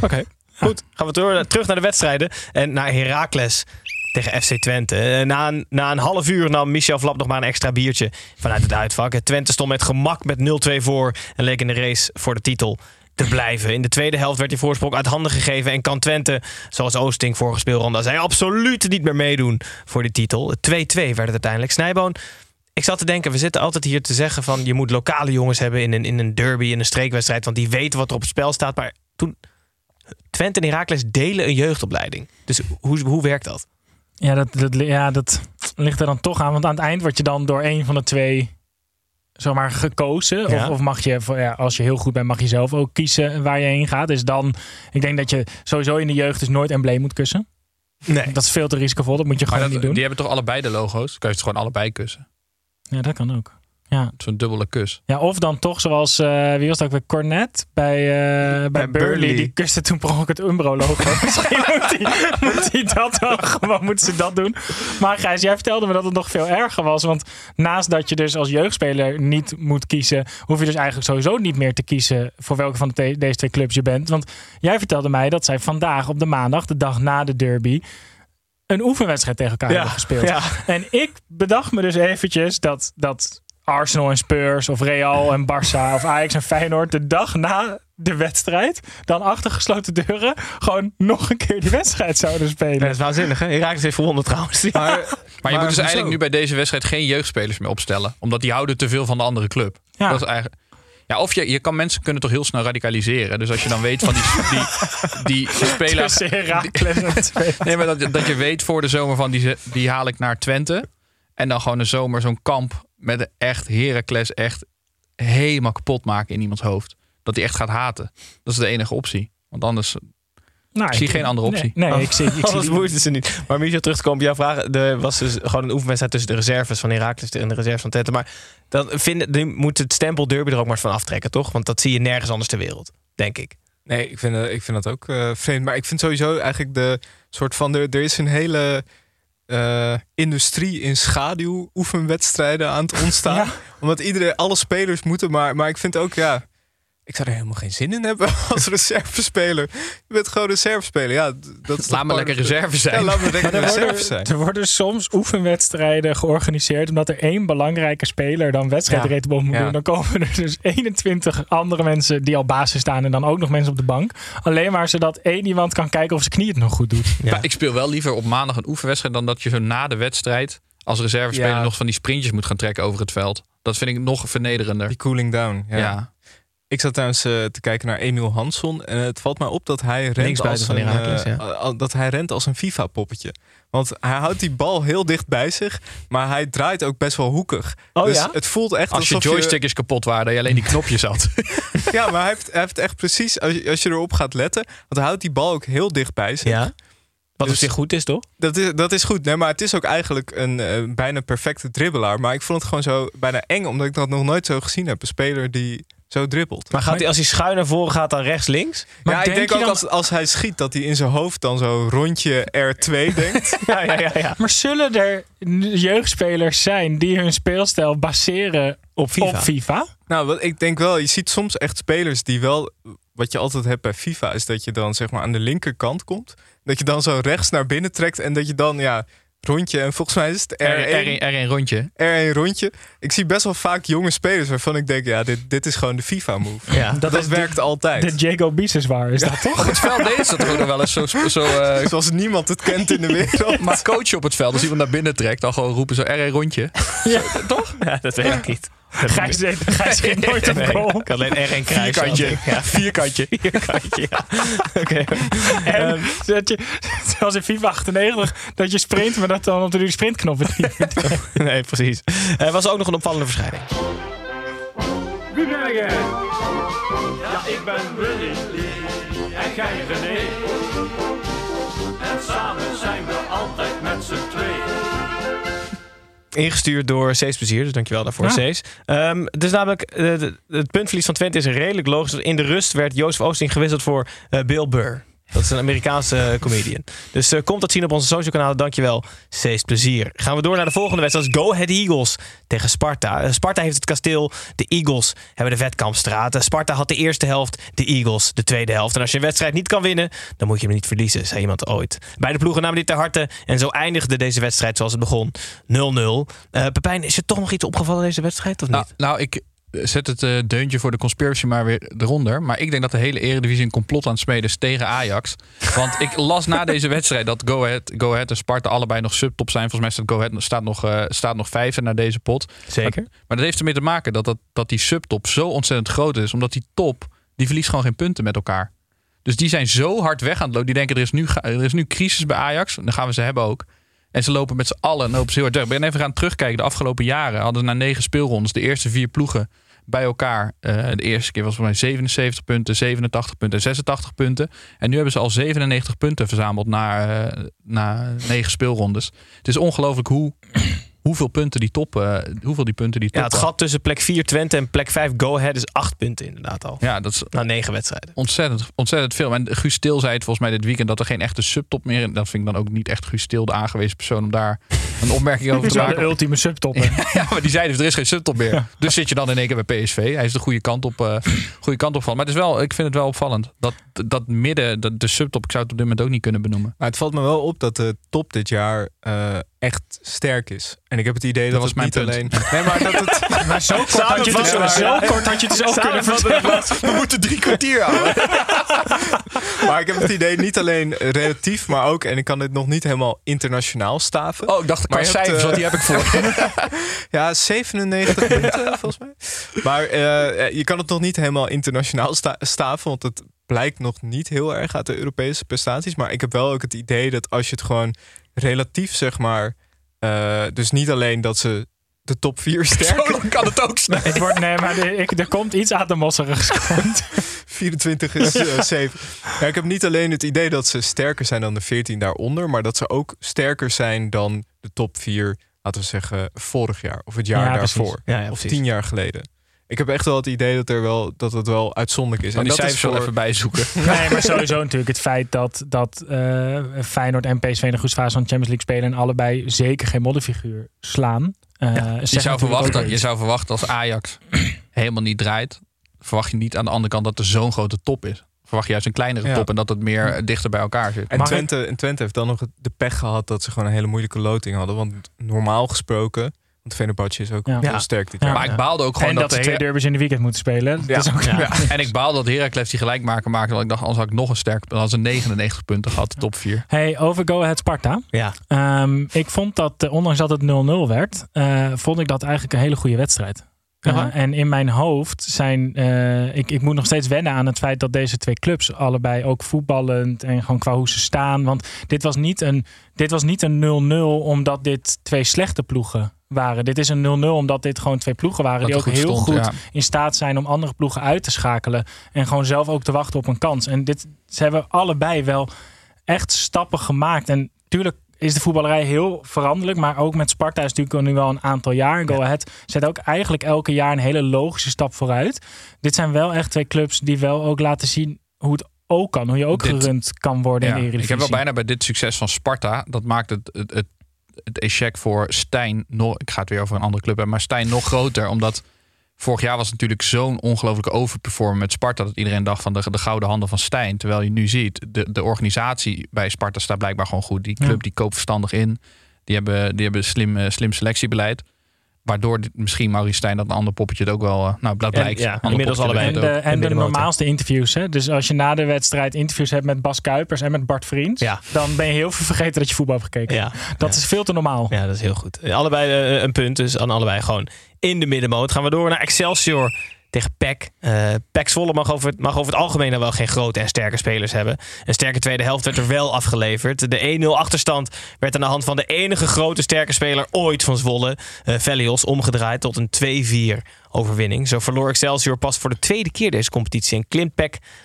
Oké, goed. Gaan we door, terug naar de wedstrijden. En naar Heracles tegen FC Twente. Eh, Na een, na een half uur nam Michel Vlap nog maar een extra biertje vanuit het uitvak. Twente stond met gemak met 0-2 voor en leek in de race voor de titel te blijven. In de tweede helft werd die voorsprong uit handen gegeven en kan Twente, zoals Oosting vorige speelronde zei, absoluut niet meer meedoen voor die titel. 2-2 werd het uiteindelijk. Snijboon, ik zat te denken, we zitten altijd hier te zeggen van je moet lokale jongens hebben in een, in een derby, in een streekwedstrijd, want die weten wat er op het spel staat. Maar toen Twente en Heracles delen een jeugdopleiding. Dus hoe, hoe werkt dat? Ja dat, dat, ja, dat ligt er dan toch aan. Want aan het eind word je dan door een van de twee zomaar gekozen. Ja. Of, of mag je, ja, als je heel goed bent, mag je zelf ook kiezen waar je heen gaat. Dus dan, ik denk dat je sowieso in de jeugd dus nooit embleem moet kussen. Nee. Dat is veel te risicovol. Dat moet je gewoon dat- niet doen. die hebben toch allebei de logo's? Kan je het gewoon allebei kussen? Ja, dat kan ook. Ja. Zo'n dubbele kus. Ja, of dan toch zoals, eh, wie was dat ook weer, Cornet bij, eh, bij, Burnley. Burnley. Die kuste toen per ongeluk het Umbro-logo. (laughs) Misschien moet hij, moet hij dat wel, gewoon moeten ze dat doen. Maar Gijs, jij vertelde me dat het nog veel erger was. Want naast dat je dus als jeugdspeler niet moet kiezen, hoef je dus eigenlijk sowieso niet meer te kiezen voor welke van de deze twee clubs je bent. Want jij vertelde mij dat zij vandaag op de maandag, de dag na de derby, een oefenwedstrijd tegen elkaar hebben gespeeld. ja. En ik bedacht me dus eventjes dat, dat Arsenal en Spurs of Real en Barça of Ajax en Feyenoord de dag na de wedstrijd dan achter gesloten deuren gewoon nog een keer die wedstrijd zouden spelen. Dat is waanzinnig, hè? Heracles heeft gewonnen trouwens. Maar, Maar je Maar moet dus eigenlijk nu bij deze wedstrijd geen jeugdspelers meer opstellen. Omdat die houden te veel van de andere club. Ja. Dat is eigenlijk... Ja, of je, je kan mensen kunnen toch heel snel radicaliseren. Dus als je dan weet van die, die, die (laughs) speler. (laughs) Nee, maar dat, dat je weet voor de zomer van die, ze- die haal ik naar Twente. En dan gewoon een zomer zo'n kamp met een echt Heracles echt helemaal kapot maken in iemands hoofd. Dat hij echt gaat haten. Dat is de enige optie. Want anders Nou, Ik zie geen andere optie. Nee, nee, ik zie, ik (laughs) zie Anders boeit ze niet. Maar Michel, terug te komen op jouw vraag. Er was dus gewoon een oefenwedstrijd tussen de reserves van Heracles en de reserves van Twente. Maar dan vinden, die moet het stempel derby er ook maar van aftrekken, toch? Want dat zie je nergens anders ter wereld, denk ik. Nee, ik vind, eh, ik vind dat ook eh, vreemd. Maar ik vind sowieso eigenlijk de soort van... Er, er is een hele eh, industrie in schaduw oefenwedstrijden aan het ontstaan. Ja. Omdat iedereen, alle spelers moeten maar... Maar ik vind ook, ja... Ik zou er helemaal geen zin in hebben (laughs) als reservespeler. Je bent gewoon reservespeler. Ja, dat is Laat me lekker reserve zijn. Ja, laat me lekker er, reserve worden, zijn. er worden soms oefenwedstrijden georganiseerd omdat er één belangrijke speler dan wedstrijdritme moet Ja. doen. Dan komen er dus 21 andere mensen die al basis staan en dan ook nog mensen op de bank. Alleen maar zodat één iemand kan kijken of zijn knie het nog goed doet. Ja. Maar ik speel wel liever op maandag een oefenwedstrijd dan dat je zo na de wedstrijd als reservespeler Ja. nog van die sprintjes moet gaan trekken over het veld. Dat vind ik nog vernederender. Die cooling down. Ja. Ik zat trouwens eh, te kijken naar Emiel Hansson. En het valt mij op dat hij rent, als een, eh, ja. dat hij rent als een FIFA-poppetje. Want hij houdt die bal heel dicht bij zich. Maar hij draait ook best wel hoekig. Oh dus ja? het voelt echt Als je joystick is kapot waar, dat je alleen die knopjes had. (laughs) Ja, maar hij heeft, hij heeft echt precies... Als je, als je erop gaat letten... Want hij houdt die bal ook heel dicht bij zich. Ja. Wat Dus- op zich goed is, toch? Dat is, dat is goed. Nee, maar het is ook eigenlijk een eh, bijna perfecte dribbelaar. Maar ik vond het gewoon zo bijna eng. Omdat ik dat nog nooit zo gezien heb. Een speler die zo dribbelt. Maar gaat hij als hij schuin naar voren gaat dan rechts links? Maar ja, ik denk ook dan- als, als hij schiet dat hij in zijn hoofd dan zo rondje R2 denkt. (laughs) Ja, ja, ja. ja. Maar zullen er jeugdspelers zijn die hun speelstijl baseren Op FIFA. op FIFA? nou, wat ik denk wel, je ziet soms echt spelers die wel... Wat je altijd hebt bij FIFA is dat je dan zeg maar aan de linkerkant komt. Dat je dan zo rechts naar binnen trekt en dat je dan ja, rondje en volgens mij is het R1, R1, R1 rondje. R1 rondje. Ik zie best wel vaak jonge spelers waarvan ik denk, ja, dit, dit is gewoon de FIFA move. Ja. Dat, is de- werkt altijd. De Jago Bises waar is dat toch? Op het veld deden ze dat ook nog wel eens zo... zo eh, (laughs) Zoals niemand het kent in de wereld. maar coach op het veld, als iemand naar binnen trekt, dan gewoon roepen zo R1 rondje. Ja, dat weet ik niet. Gijs, Gijs ging nooit op Nee, goal. ik had alleen R1 kruis. Vierkantje. Ja, vierkantje. (laughs) Vierkantje, ja. Oké. En dat je, (laughs) zoals in FIFA 98, dat je sprint, maar dat dan op de sprintknop het niet. (laughs) Nee, precies. Er was ook nog een opvallende verschijning. Wie ben jij? Ja, ik ben Willy en jij René. En samen zijn we altijd met z'n tweeën. Ingestuurd door Cees Plezier, dus dankjewel daarvoor, Ja. Cees. Ehm, is namelijk, eh, het puntverlies van Twente is redelijk logisch. In de rust werd Jozef Oosting gewisseld voor eh, Bill Burr. Dat is een Amerikaanse eh, comedian. Dus eh, komt dat zien op onze social kanalen. Dankjewel. Cees plezier. Gaan we door naar de volgende wedstrijd. Go Ahead Eagles tegen Sparta. Eh, Sparta heeft het kasteel. De Eagles hebben de Vetkampstraat. Sparta had de eerste helft. De Eagles de tweede helft. En als je een wedstrijd niet kan winnen, dan moet je hem niet verliezen, zei iemand ooit. Beide ploegen namen dit ter harte. En zo eindigde deze wedstrijd zoals het begon. 0-0. Eh Pepijn, is er toch nog iets opgevallen deze wedstrijd of Nou, niet? nou, ik zet het eh, deuntje voor de conspiracy maar weer eronder. Maar ik denk dat de hele eredivisie een complot aan het smeden is tegen Ajax. Want ik las na deze (laughs) wedstrijd dat Go Ahead, Go Ahead en Sparta allebei nog subtop zijn. Volgens mij staat Go Ahead staat nog, eh, staat nog vijfde naar deze pot. Zeker. Maar dat heeft ermee te maken dat, dat, dat die subtop zo ontzettend groot is. Omdat die top, die verliest gewoon geen punten met elkaar. Dus die zijn zo hard weg aan het lopen. Die denken er is nu, er is nu crisis bij Ajax. Dan gaan we ze hebben ook. En ze lopen met z'n allen lopen ze heel hard. Ik ben even gaan terugkijken. De afgelopen jaren hadden ze na negen speelrondes de eerste vier ploegen bij elkaar. eh, de eerste keer was voor mij 77 punten, 87 punten en 86 punten. En nu hebben ze al 97 punten verzameld na, eh, na negen speelrondes. Het is ongelooflijk hoe, hoeveel punten die top, eh, hoeveel die punten die top Ja, het gat tussen plek 4 Twente en plek 5 Go Ahead is 8 punten inderdaad al. Ja, dat is Na 9 wedstrijden. ontzettend, ontzettend veel. En Guus Stil zei het volgens mij dit weekend dat er geen echte subtop meer is. Dat vind ik dan ook niet echt Guus Stil de aangewezen persoon om daar (laughs) een opmerking over te wel de maken. ultieme subtop. (laughs) Ja, maar die zei dus er is geen subtop meer. Dus zit je dan in één keer bij PSV. Hij is de goede kant op, eh goede kant op van. Maar het is wel, ik vind het wel opvallend. Dat, dat midden, dat, de subtop, ik zou het op dit moment ook niet kunnen benoemen. Maar het valt me wel op dat de top dit jaar eh, echt sterk is. En ik heb het idee dat, was het mijn niet punt. alleen... Nee, maar dat het... (laughs) Maar zo kort had je het dus, Samenvatten. zo kort had je het dus ook kunnen vertellen. (laughs) We moeten drie kwartier houden. (laughs) Maar ik heb het idee niet alleen relatief, maar ook... En ik kan dit nog niet helemaal internationaal staven. Oh, ik dacht Maar qua cijfers, eh, want die heb ik voor. Ja, 97 punten volgens mij. Maar eh, je kan het nog niet helemaal internationaal sta- staven, want het blijkt nog niet heel erg uit de Europese prestaties. Maar ik heb wel ook het idee dat als je het gewoon relatief, zeg maar, eh, dus niet alleen dat ze de top 4 (laughs) Zo sterk, lang kan het ook snel. Het wordt, nee, maar de- ik, er komt iets uit de mosserigs. (laughs) 24 is eh, (laughs) 7. Ja, ik heb niet alleen het idee dat ze sterker zijn dan de 14 daaronder, maar dat ze ook sterker zijn dan de top 4, laten we zeggen, vorig jaar of het jaar Ja, daarvoor. Ja, ja, of tien jaar geleden. Ik heb echt wel het idee dat, er wel, dat het wel uitzonderlijk is. Kan die dat cijfers wel voor- even bijzoeken. (laughs) Nee, maar sowieso natuurlijk het feit dat, dat eh, Feyenoord en PSV in de groepsfase van de Champions League spelen en allebei zeker geen modderfiguur slaan. Eh, Je zou, verwachten, wel je zou verwachten als Ajax (clears throat) helemaal niet draait, verwacht je niet aan de andere kant dat er zo'n grote top is. Verwacht je juist een kleinere Ja. top en dat het meer dichter bij elkaar zit. En Maar- Twente, en Twente heeft dan nog de pech gehad dat ze gewoon een hele moeilijke loting hadden. Want normaal gesproken, want Fenerbahce is ook Ja. heel sterk dit Ja. jaar. Maar ik baalde ook gewoon en dat, dat ze de twee derbies in de weekend moeten spelen. Dat is ook, Ja. (laughs) En ik baal dat Heracles die gelijkmaker maakte. Want ik dacht, anders had ik nog een sterk... Dan had ze 99 punten gehad, de top 4. Hey, over Go Ahead Sparta. Ja. Ehm, ik vond dat, eh, ondanks dat het 0-0 werd, eh, vond ik dat eigenlijk een hele goede wedstrijd. Eh, en in mijn hoofd zijn. eh, ik, ik moet nog steeds wennen aan het feit dat deze twee clubs allebei ook voetballend en gewoon qua hoe ze staan. Want dit was niet een, dit was niet een 0-0 omdat dit twee slechte ploegen waren. Dit is een 0-0 omdat dit gewoon twee ploegen waren Dat die ook goed heel stond, goed ja. in staat zijn om andere ploegen uit te schakelen. En gewoon zelf ook te wachten op een kans. En dit, ze hebben allebei wel echt stappen gemaakt. En tuurlijk is de voetballerij heel veranderlijk. Maar ook met Sparta is natuurlijk nu wel een aantal jaar. Go Ahead zet ook eigenlijk elke jaar een hele logische stap vooruit. Dit zijn wel echt twee clubs die wel ook laten zien hoe het ook kan. Hoe je ook Dit- gerund kan worden Ja, in de ik Eredivisie. heb wel bijna bij dit succes van Sparta... dat maakt het, het, het, het échec voor Stijn... Nog, ik ga het weer over een andere club hebben... maar Stijn nog groter, omdat... Vorig jaar was natuurlijk zo'n ongelooflijke overperformance met Sparta... dat iedereen dacht van de, de gouden handen van Stijn. Terwijl je nu ziet, de, de organisatie bij Sparta staat blijkbaar gewoon goed. Die club Ja. die koopt verstandig in. Die hebben, die hebben slim, eh, slim selectiebeleid. Waardoor dit- misschien Maurice Stijn dat een ander poppetje het ook wel... eh, nou, dat En- blijkt. ja, inmiddels allebei. En de, en de normaalste interviews. Hè? Dus als je na de wedstrijd interviews hebt met Bas Kuipers en met Bart Vriends, Ja. dan ben je heel veel vergeten dat je voetbal hebt gekeken. Ja. Dat is veel te normaal. Ja, dat is heel goed. Allebei eh, een punt, dus aan allebei gewoon in de middenmoot. Gaan we door naar Excelsior tegen PEC. Eh PEC Zwolle mag over, het, mag over het algemeen dan wel geen grote en sterke spelers hebben. Een sterke tweede helft werd er wel afgeleverd. De 1-0 achterstand werd aan de hand van de enige grote sterke speler ooit van Zwolle, eh Velios, omgedraaid tot een 2-4 overwinning. Zo verloor Excelsior pas voor de tweede keer deze competitie en klimt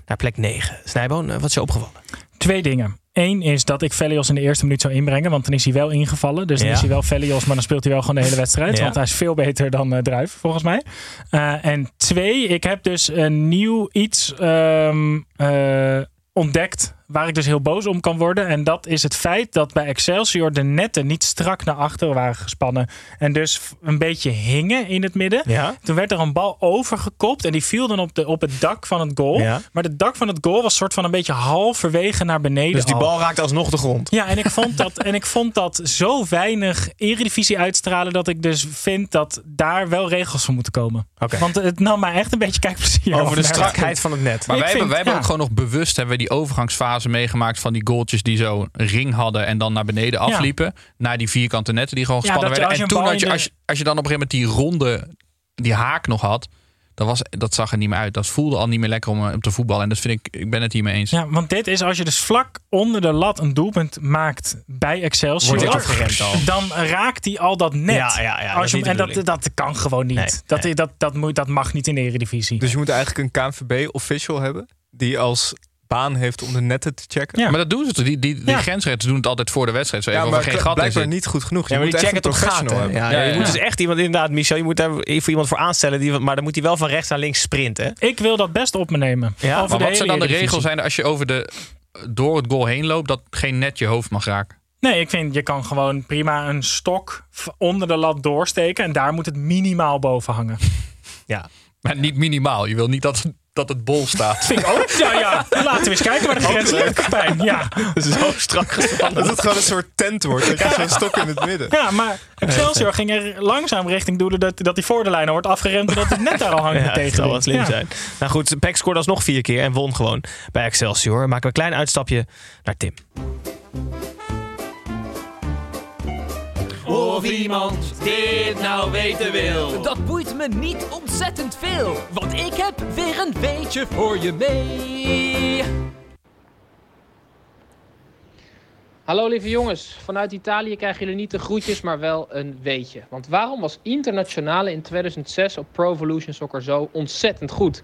naar plek 9. Snijboon, eh, wat is je opgevallen? Twee dingen. Eén is dat ik Velios in de eerste minuut zou inbrengen, want dan is hij wel ingevallen. Dus dan Ja. is hij wel Velios, maar dan speelt hij wel gewoon de hele wedstrijd. Ja. Want hij is veel beter dan eh Druif, volgens mij. Eh, en twee, ik heb dus een nieuw iets ehm, eh, ontdekt waar ik dus heel boos om kan worden. En dat is het feit dat bij Excelsior de netten niet strak naar achteren waren gespannen. En dus een beetje hingen in het midden. Ja? Toen werd er een bal overgekopt en die viel dan op, de, op het dak van het goal. Ja. Maar het dak van het goal was soort van een beetje halverwege naar beneden. Dus die al. bal raakte alsnog de grond. Ja, en ik vond dat, en ik vond dat zo weinig eredivisie uitstralen dat ik dus vind dat daar wel regels voor moeten komen. Oké. Want het nam mij echt een beetje kijkplezier. Over de strakheid van het net. Maar Ik wij, vind- hebben, wij hebben ook gewoon nog bewust hebben we die overgangsfase meegemaakt van die goaltjes die zo een ring hadden en dan naar beneden afliepen. Naar die vierkante netten die gewoon Ja, gespannen werden. als je En toen had je, als je, als je dan op een gegeven moment die ronde, die haak nog had, dat, was, dat zag er niet meer uit. Dat voelde al niet meer lekker om, eh, om te voetballen. En dat vind ik, ik ben het hiermee eens. Ja, want dit is als je dus vlak onder de lat een doelpunt maakt bij Excelsior. Wordt al. Dan raakt hij al dat net. Ja, ja, ja, als je, en dat, dat kan gewoon niet. Nee, dat, nee. Dat, dat, moet, dat mag niet in de Eredivisie. Dus je moet eigenlijk een KNVB-official hebben die als baan heeft om de netten te checken. Ja. Maar dat doen ze toch? Die, die, die Ja. grensrechters doen het altijd voor de wedstrijd. Zo even Ja, maar geen gat blijkbaar niet goed genoeg. Je Ja, maar moet die echt checken een het op professional gaten. hebben. Ja, Ja, Je moet dus echt iemand, inderdaad, Michel, je moet daar voor iemand voor aanstellen. Die, maar dan moet hij wel van rechts naar links sprinten. ik wil dat best op me nemen. Ja, Over Maar de wat zijn dan de regels zijn als je over de, door het goal heen loopt, dat geen net je hoofd mag raken? Nee, ik vind je kan gewoon prima een stok onder de lat doorsteken. En daar moet het minimaal boven hangen. Ja. Maar niet minimaal. Je wil niet dat, dat het bol staat. (laughs) Vind ik ook. Ja, ja. Laten we eens kijken waar de grens ligt, Kapijn. Ja. (laughs) Zo strak gespannen. Dat het gewoon een soort tent wordt. Dat je zo'n stok in het midden. ja, maar Excelsior ging er langzaam richting doelen dat, dat die voor de lijn wordt afgeremd. En dat het net daar al hangt (laughs) Ja, dat tegen. zou wel slim Ja. zijn. Nou goed, Peck scoorde alsnog vier keer en won gewoon bij Excelsior. Maken we een klein uitstapje naar Tim. Of iemand dit nou weten wil. Dat boeit me niet ontzettend veel, want ik heb weer een weetje voor je mee. Hallo lieve jongens, vanuit Italië krijgen jullie niet de groetjes, maar wel een weetje. Want waarom was Internationale in 2006 op Pro Evolution Soccer zo ontzettend goed?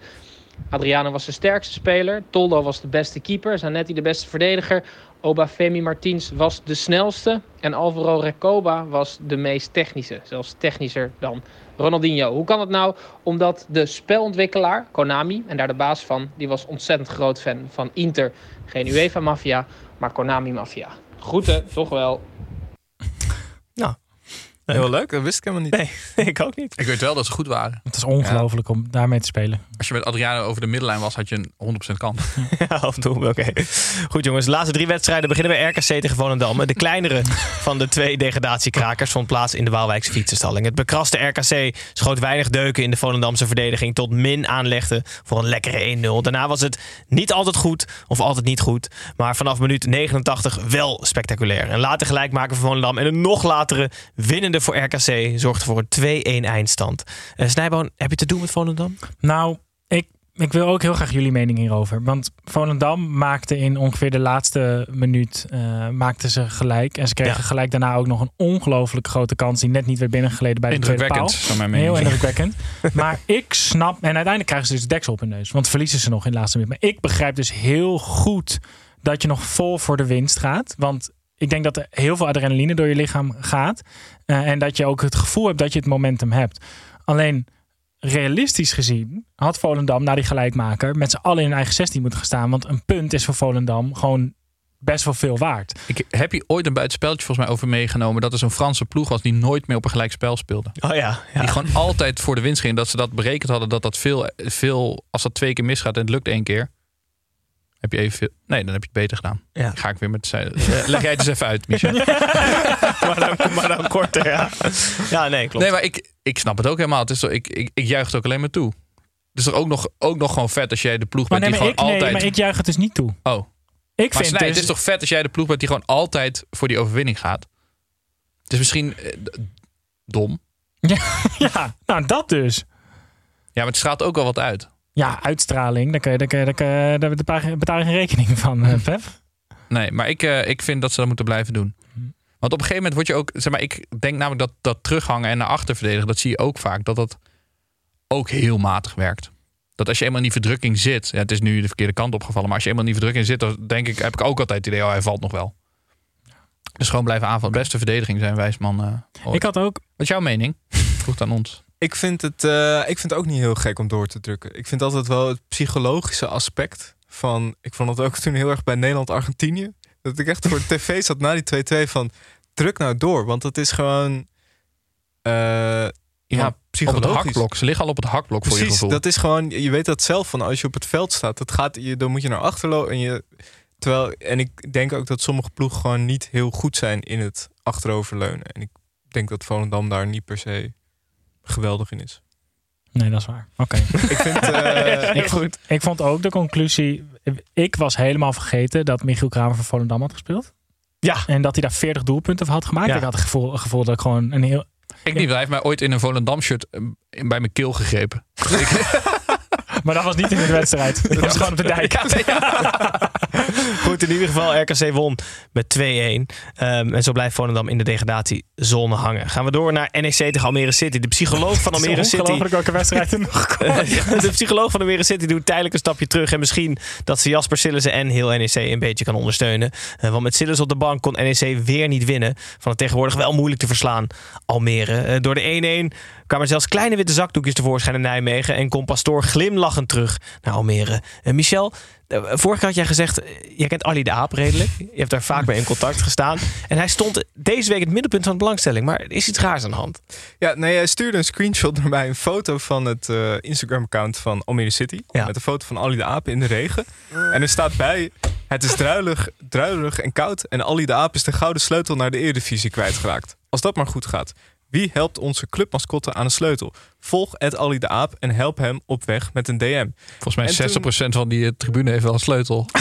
Adriano was de sterkste speler. Toldo was de beste keeper. Zanetti de beste verdediger. Obafemi Martins was de snelste. En Alvaro Recoba was de meest technische. Zelfs technischer dan Ronaldinho. Hoe kan het nou? Omdat de spelontwikkelaar, Konami, en daar de baas van, die was ontzettend groot fan van Inter. Geen UEFA-maffia, maar Konami-maffia. Groeten, toch wel. Nou, Heel leuk, dat wist ik helemaal niet. (laughs) Nee, ik ook niet. Ik weet wel dat ze goed waren. Het is ongelooflijk om daarmee te spelen. Als je met Adriano over de middenlijn was, had je een 100% kans. (laughs) Ja, af en toe. Oké. Goed jongens, de laatste drie wedstrijden beginnen bij RKC tegen Volendam. De kleinere (laughs) van de twee degradatiekrakers vond plaats in de Waalwijkse fietsenstalling. Het bekraste RKC schoot weinig deuken in de Volendamse verdediging tot min aanlegde voor een lekkere 1-0. Daarna was het niet altijd goed of altijd niet goed, maar vanaf minuut 89 wel spectaculair. Een later gelijkmaker voor Volendam en een nog latere winnende voor RKC zorgde voor een 2-1 eindstand. Uh, Snijboon, heb je te doen met Volendam? Nou, ik, ik wil ook heel graag jullie mening hierover. Want Volendam maakte in ongeveer de laatste minuut uh, maakte ze gelijk. En ze kregen Ja. gelijk daarna ook nog een ongelooflijk grote kans die net niet werd binnengeleden bij de tweede paal. Heel indrukwekkend. maar (laughs) ik snap, en uiteindelijk krijgen ze dus de deksel op hun neus. Want verliezen ze nog in de laatste minuut. Maar ik begrijp dus heel goed dat je nog vol voor de winst gaat. Want ik denk dat er heel veel adrenaline door je lichaam gaat. Eh, en dat je ook het gevoel hebt dat je het momentum hebt. Alleen realistisch gezien had Volendam na die gelijkmaker met z'n allen in hun eigen 16 moeten gaan staan. Want een punt is voor Volendam gewoon best wel veel waard. Ik heb hier ooit een buitenspeltje volgens mij over meegenomen. Dat er zo'n Franse ploeg was die nooit meer op een gelijk spel speelde. Oh ja, ja. Die gewoon altijd voor de winst ging. Dat ze dat berekend hadden dat dat veel, veel als dat twee keer misgaat en het lukt één keer. Heb je even veel. Nee, dan heb je het beter gedaan. Ja. Ga ik weer met. zij- eh, Leg jij het eens even uit, Michel. (laughs) maar, dan, maar dan korter, ja. Ja, nee, klopt. Nee, maar ik, ik snap het ook helemaal. Het is zo, ik, ik, ik juich het ook alleen maar toe. Het is toch ook nog, ook nog gewoon vet als jij de ploeg Maar, bent nee, die maar, ik, gewoon nee, altijd. maar ik juich het dus niet toe. Oh. Ik maar vind Snij, dus- het is toch vet als jij de ploeg bent die gewoon altijd voor die overwinning gaat. Het is misschien eh, dom. (laughs) Ja, nou dat dus. Ja, maar het straalt ook wel wat uit. Ja, uitstraling. Daar, kun je, daar, kun je, daar, kun je- daar betaal je- geen rekening van, eh, Pep. Nee, maar ik, eh, ik vind dat ze dat moeten blijven doen. Want op een gegeven moment word je ook... Zeg maar, ik denk namelijk dat dat terughangen en naar achter verdedigen... dat zie je ook vaak, dat dat ook heel matig werkt. Dat als je eenmaal in die verdrukking zit... Ja, het is nu de verkeerde kant opgevallen... maar als je eenmaal in die verdrukking zit... dan denk ik, heb ik ook altijd het idee... oh, hij valt nog wel. Dus gewoon blijven aanvallen. Beste verdediging zijn Wijsman. eh ooit. Ik had ook... Wat is jouw mening? Vroeg aan ons. Ik vind, het, eh, ik vind het ook niet heel gek om door te drukken. Ik vind altijd wel het psychologische aspect van... Ik vond het ook toen heel erg bij Nederland-Argentinië. Dat ik echt voor (laughs) de tv zat na die 2-2 van... Druk nou door, want het is gewoon... eh, ja, op het psychologisch. hakblok. Ze liggen al op het hakblok voor je gevoel. dat is gewoon... Je weet dat zelf van als je op het veld staat. Dat gaat, je, dan moet je naar achter lopen. En, je, terwijl, en ik denk ook dat sommige ploegen gewoon niet heel goed zijn in het achteroverleunen. En ik denk dat Volendam daar niet per se geweldig in is. Nee, dat is waar. Oké. (laughs) Ik vind... eh, (laughs) ik, vond, ik vond ook de conclusie... Ik was helemaal vergeten dat Michiel Kramer voor Volendam had gespeeld. Ja. En dat hij daar 40 doelpunten voor had gemaakt. Ja. Ik had het gevoel, gevoel dat ik gewoon een heel... Ik niet, hij heeft mij ooit in een Volendam shirt eh, bij mijn keel gegrepen. (laughs) Maar dat was niet in de wedstrijd. (laughs) Dat was gewoon op de dijk. (laughs) Goed, in ieder geval, RKC won met 2-1. Ehm, en zo blijft Volendam in de degradatiezone hangen. Gaan we door naar NEC tegen Almere City. De psycholoog van (laughs) Almere City... Ongelooflijk welke wedstrijd er nog komt. de psycholoog van Almere City doet tijdelijk een stapje terug. En misschien dat ze Jasper Sillissen en heel NEC een beetje kan ondersteunen. Eh, want met Sillissen op de bank kon NEC weer niet winnen. Van het tegenwoordig wel moeilijk te verslaan Almere. Eh, door de 1-1 kwamen zelfs kleine witte zakdoekjes tevoorschijn in Nijmegen. En kon Pastoor terug naar Almere. Eh, Michel, eh, vorige keer had jij gezegd... eh, jij kent Ali de Aap redelijk. Je hebt daar vaak mee in contact gestaan. En hij stond deze week het middelpunt van de belangstelling. Maar er is iets raars aan de hand. Ja, nee, hij stuurde een screenshot naar mij. Een foto van het Instagram-account van Almere City. Met een foto van Ali de Aap in de regen. En er staat bij... Het is druilig, druilerig en koud. En Ali de Aap is de gouden sleutel naar de Eredivisie kwijtgeraakt. Als dat maar goed gaat. Wie helpt onze clubmascotte aan de sleutel? Volg Ed Ali de Aap en help hem op weg met een DM. Volgens mij En 60% toen- van die eh, tribune heeft wel een sleutel. (laughs)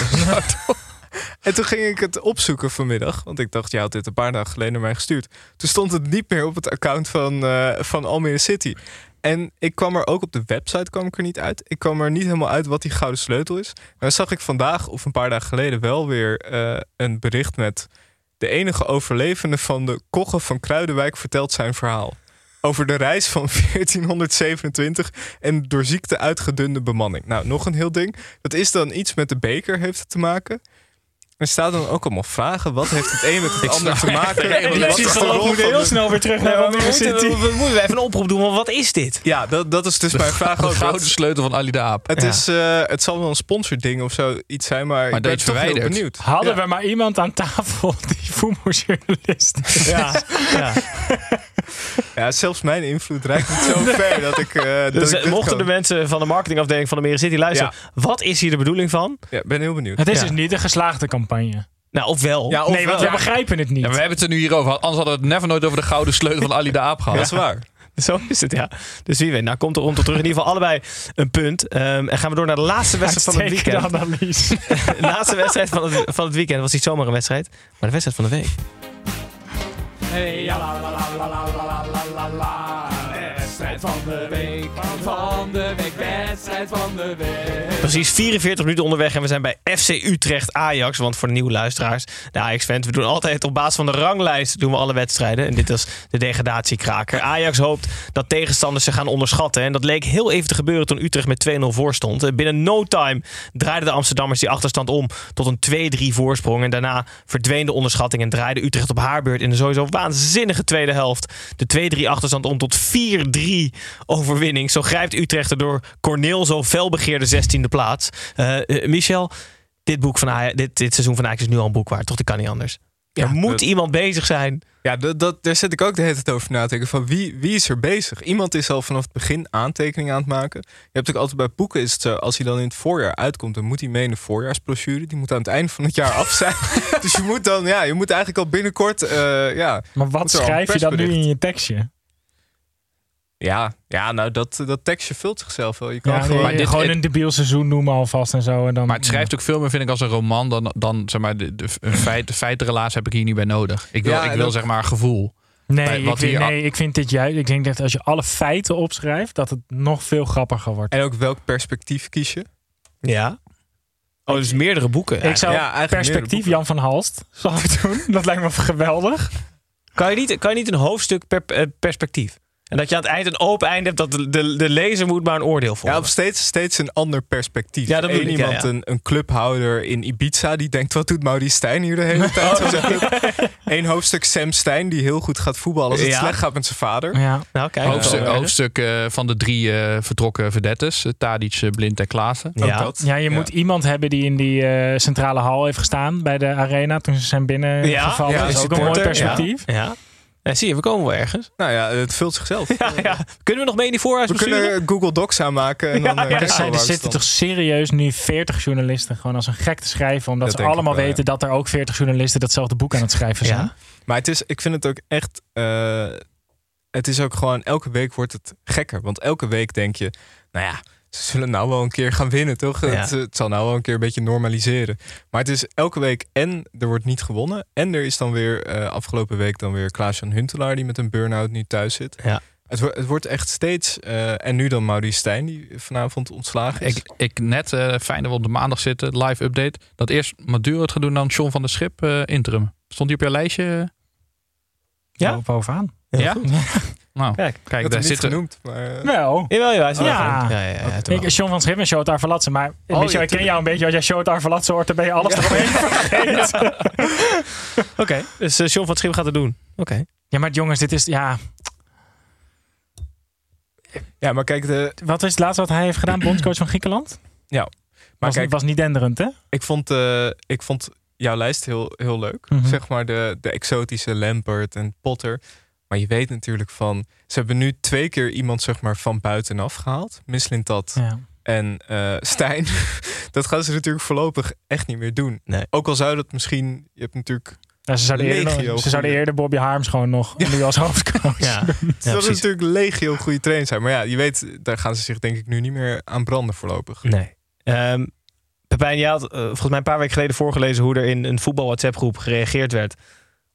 En toen ging ik het opzoeken vanmiddag. Want ik dacht, je had dit een paar dagen geleden naar mij gestuurd. Toen stond het niet meer op het account van, eh, van Almere City. En ik kwam er ook op de website kwam ik er niet uit. Ik kwam er niet helemaal uit wat die gouden sleutel is. En dan zag ik vandaag of een paar dagen geleden wel weer eh, een bericht met... De enige overlevende van de Kogge van Kruidenwijk vertelt zijn verhaal. over de reis van (laughs) 1427 en door ziekte uitgedunde bemanning. Nou, nog een heel ding. Dat is dan iets met de beker heeft het te maken. Er staan dan ook allemaal vragen. Wat heeft het een met het ander te maken? (laughs) echt helemaal Wat is de rol heel snel weer terug Nee, naar we, Almere moeten, City. we moeten even een oproep doen. Want wat is dit? Ja, dat, dat is dus mijn vraag ook. De grote sleutel van Ali de Aap. Het, Ja. is, eh, het zal wel een sponsording of zo iets zijn, maar, ik ben toch heel benieuwd. Hadden Ja. we maar iemand aan tafel (laughs) die voetbaljournalist is. Ja, ja. Ja, zelfs mijn invloed reikt niet zo (laughs) ver dat ik. eh, dat Dus ik eh, mochten kan. de mensen van de marketingafdeling van de Meren City luisteren. Wat is hier de bedoeling van? Ja, ben heel benieuwd. Het is Ja. dus niet een geslaagde campagne. Nou, ofwel. Ja, of nee, want wel. we begrijpen het niet. Ja, we hebben het er nu hier over. Anders hadden we het never nooit over de gouden sleutel van Ali de Aap gehad. (laughs) Dat is waar. Zo is het, ja. Dus wie weet, nou komt er rond tot terug. In ieder geval allebei een punt. Ehm, en gaan we door naar de laatste wedstrijd van het weekend. analyse. (laughs) De laatste wedstrijd van het, van het weekend was niet zomaar een wedstrijd, maar de wedstrijd van de week. Hey, ja, la, la, la, la. Wedstrijd van de week, van de week, wedstrijd van de week. Precies 44 minuten onderweg en we zijn bij FC Utrecht Ajax. Want voor de nieuwe luisteraars, de Ajax-fans, we doen altijd op basis van de ranglijst doen we alle wedstrijden. En dit is de degradatiekraker. Ajax hoopt dat tegenstanders ze gaan onderschatten. En dat leek heel even te gebeuren toen Utrecht met 2-0 voor stond. En Binnen no time draaiden de Amsterdammers die achterstand om tot een 2-3 voorsprong. En daarna verdween de onderschatting en draaide Utrecht op haar beurt in de sowieso waanzinnige tweede helft. De 2-3 achterstand om tot 4-3 overwinning. Zo grijpt Utrecht er door Corneel zo felbegeerde 16e plaats. Eh, eh, Michel, dit, boek van Ajax, dit, dit seizoen van Ajax is nu al een boek waard. Toch, dat kan niet anders. Ja, er moet dat- iemand bezig zijn. Ja, dat, dat, daar zit ik ook de hele tijd over na te denken. Van wie, wie is er bezig? Iemand is al vanaf het begin aantekeningen aan het maken. Je hebt ook altijd bij boeken, is het zo, als hij dan in het voorjaar uitkomt, dan moet hij mee in de voorjaarsbrochure. Die moet aan het einde van het jaar af zijn. (laughs) dus je moet dan, ja, je moet eigenlijk al binnenkort, eh, ja. Maar wat schrijf je dan nu in je tekstje? Ja, ja nou dat, dat tekstje vult zichzelf wel. Je kan Ja, gewoon... nee, dit- gewoon het- een debiel seizoen noemen alvast en zo. En dan, Maar het schrijft ook veel meer, vind ik, als een roman dan, dan zeg maar, de, de, een feit, de heb ik hier niet bij nodig. Ik wil, Ja, ik wil zeg maar gevoel. Nee, Bij ik wat vind, hier- nee, ik vind dit juist. Ik denk dat als je alle feiten opschrijft, dat het nog veel grappiger wordt. En ook welk perspectief kies je? Ja. Oh, dus meerdere boeken. ik zou ja, eigenlijk perspectief meerdere Jan van Halst (laughs) zou ik doen. Dat lijkt me geweldig. Kan je niet, kan je niet een hoofdstuk per eh, perspectief? En dat je aan het eind een open einde hebt dat de, de, de lezer moet maar een oordeel Ja, vormen. of steeds, steeds een ander perspectief. Ja, dat Eén ik, ja, iemand, ja. Een, een clubhouder in Ibiza, die denkt, wat doet Maurice Stijn hier de hele (laughs) tijd? Oh. Eén hoofdstuk Sam Stijn, die heel goed gaat voetballen als het Ja. slecht gaat met zijn vader. Ja. nou, kijk. hoofdstuk hoofdstuk eh, van de drie eh, vertrokken vedettes. Uh, Tadic, eh, Blind en Klaassen. Ook Ja. dat. ja, je Ja. moet iemand hebben die in die eh, centrale hal heeft gestaan bij de arena toen ze zijn binnengevallen. ja, dat is ook een mooi perspectief. Ja. Ja. Ja, zie je, we komen wel ergens. Nou ja, het vult zichzelf. (laughs) Ja, ja. Kunnen we nog mee in die We voorhuisbesturen? kunnen Google Docs aanmaken. En dan, Ja, eh, er, zijn, we er we zitten toch serieus nu 40 journalisten gewoon als een gek te schrijven. Omdat Dat ze allemaal wel, weten dat er ook 40 journalisten datzelfde boek aan het schrijven zijn. Ja. Maar het is, ik vind het ook echt... eh, het is ook gewoon, elke week wordt het gekker. Want elke week denk je, nou ja, ze zullen nou wel een keer gaan winnen, toch? Ja. Het, het zal nou wel een keer een beetje normaliseren. Maar het is elke week en er wordt niet gewonnen. En er is dan weer eh, afgelopen week dan weer Klaas-Jan Huntelaar... die met een burn-out nu thuis zit. Ja. Het, het wordt echt steeds... eh, en nu dan Maurice Stijn, die vanavond ontslagen is. Ik, ik net, eh, fijn dat we op de maandag zitten, live update. Dat eerst Maduro het gaat doen, dan John van der Schip eh, interim. Stond die op jouw lijstje? Ja? Bovenaan. Heel Ja? goed. (laughs) Nou, Kijk, kijk, had daar zitten... genoemd, maar... Wel. Jawel, is wel Ja. genoemd. ja, ja, ja, ja, Ik, wel. John van Schip en Shota Arvelatse. Maar Oh, Michel, ja, ik ken tuurlijk. jou een beetje. Als jij Shota Arvelatse hoort, dan ben je alles eromheen (laughs) vergeten. Oké, dus eh, John van Schip gaat het doen. Oké. Ja, maar jongens, dit is... Ja, Ja, maar kijk, de, wat is het laatste wat hij heeft gedaan? Bondscoach van Griekenland? (clears throat) maar Was, kijk, was niet denderend, hè? ik vond, eh, ik vond jouw lijst heel, heel leuk. Mhm. Zeg maar de, de exotische Lampert en Potter. Maar je weet natuurlijk van... Ze hebben nu twee keer iemand zeg maar, van buitenaf gehaald. Mislintat Ja. en eh Stijn. (laughs) dat gaan ze natuurlijk voorlopig echt niet meer doen. Nee. Ook al zou dat misschien... Je hebt natuurlijk... Ja, ze zouden eerder, ze zouden eerder Bobby Harms gewoon nog nu als hoofdcoach. Ja, dat is precies. natuurlijk legio goede trainers zijn. Maar ja, je weet, daar gaan ze zich denk ik nu niet meer aan branden voorlopig. Nee. Ehm Pepijn, jij had eh, volgens mij een paar weken geleden voorgelezen hoe er in een voetbal WhatsApp groep gereageerd werd.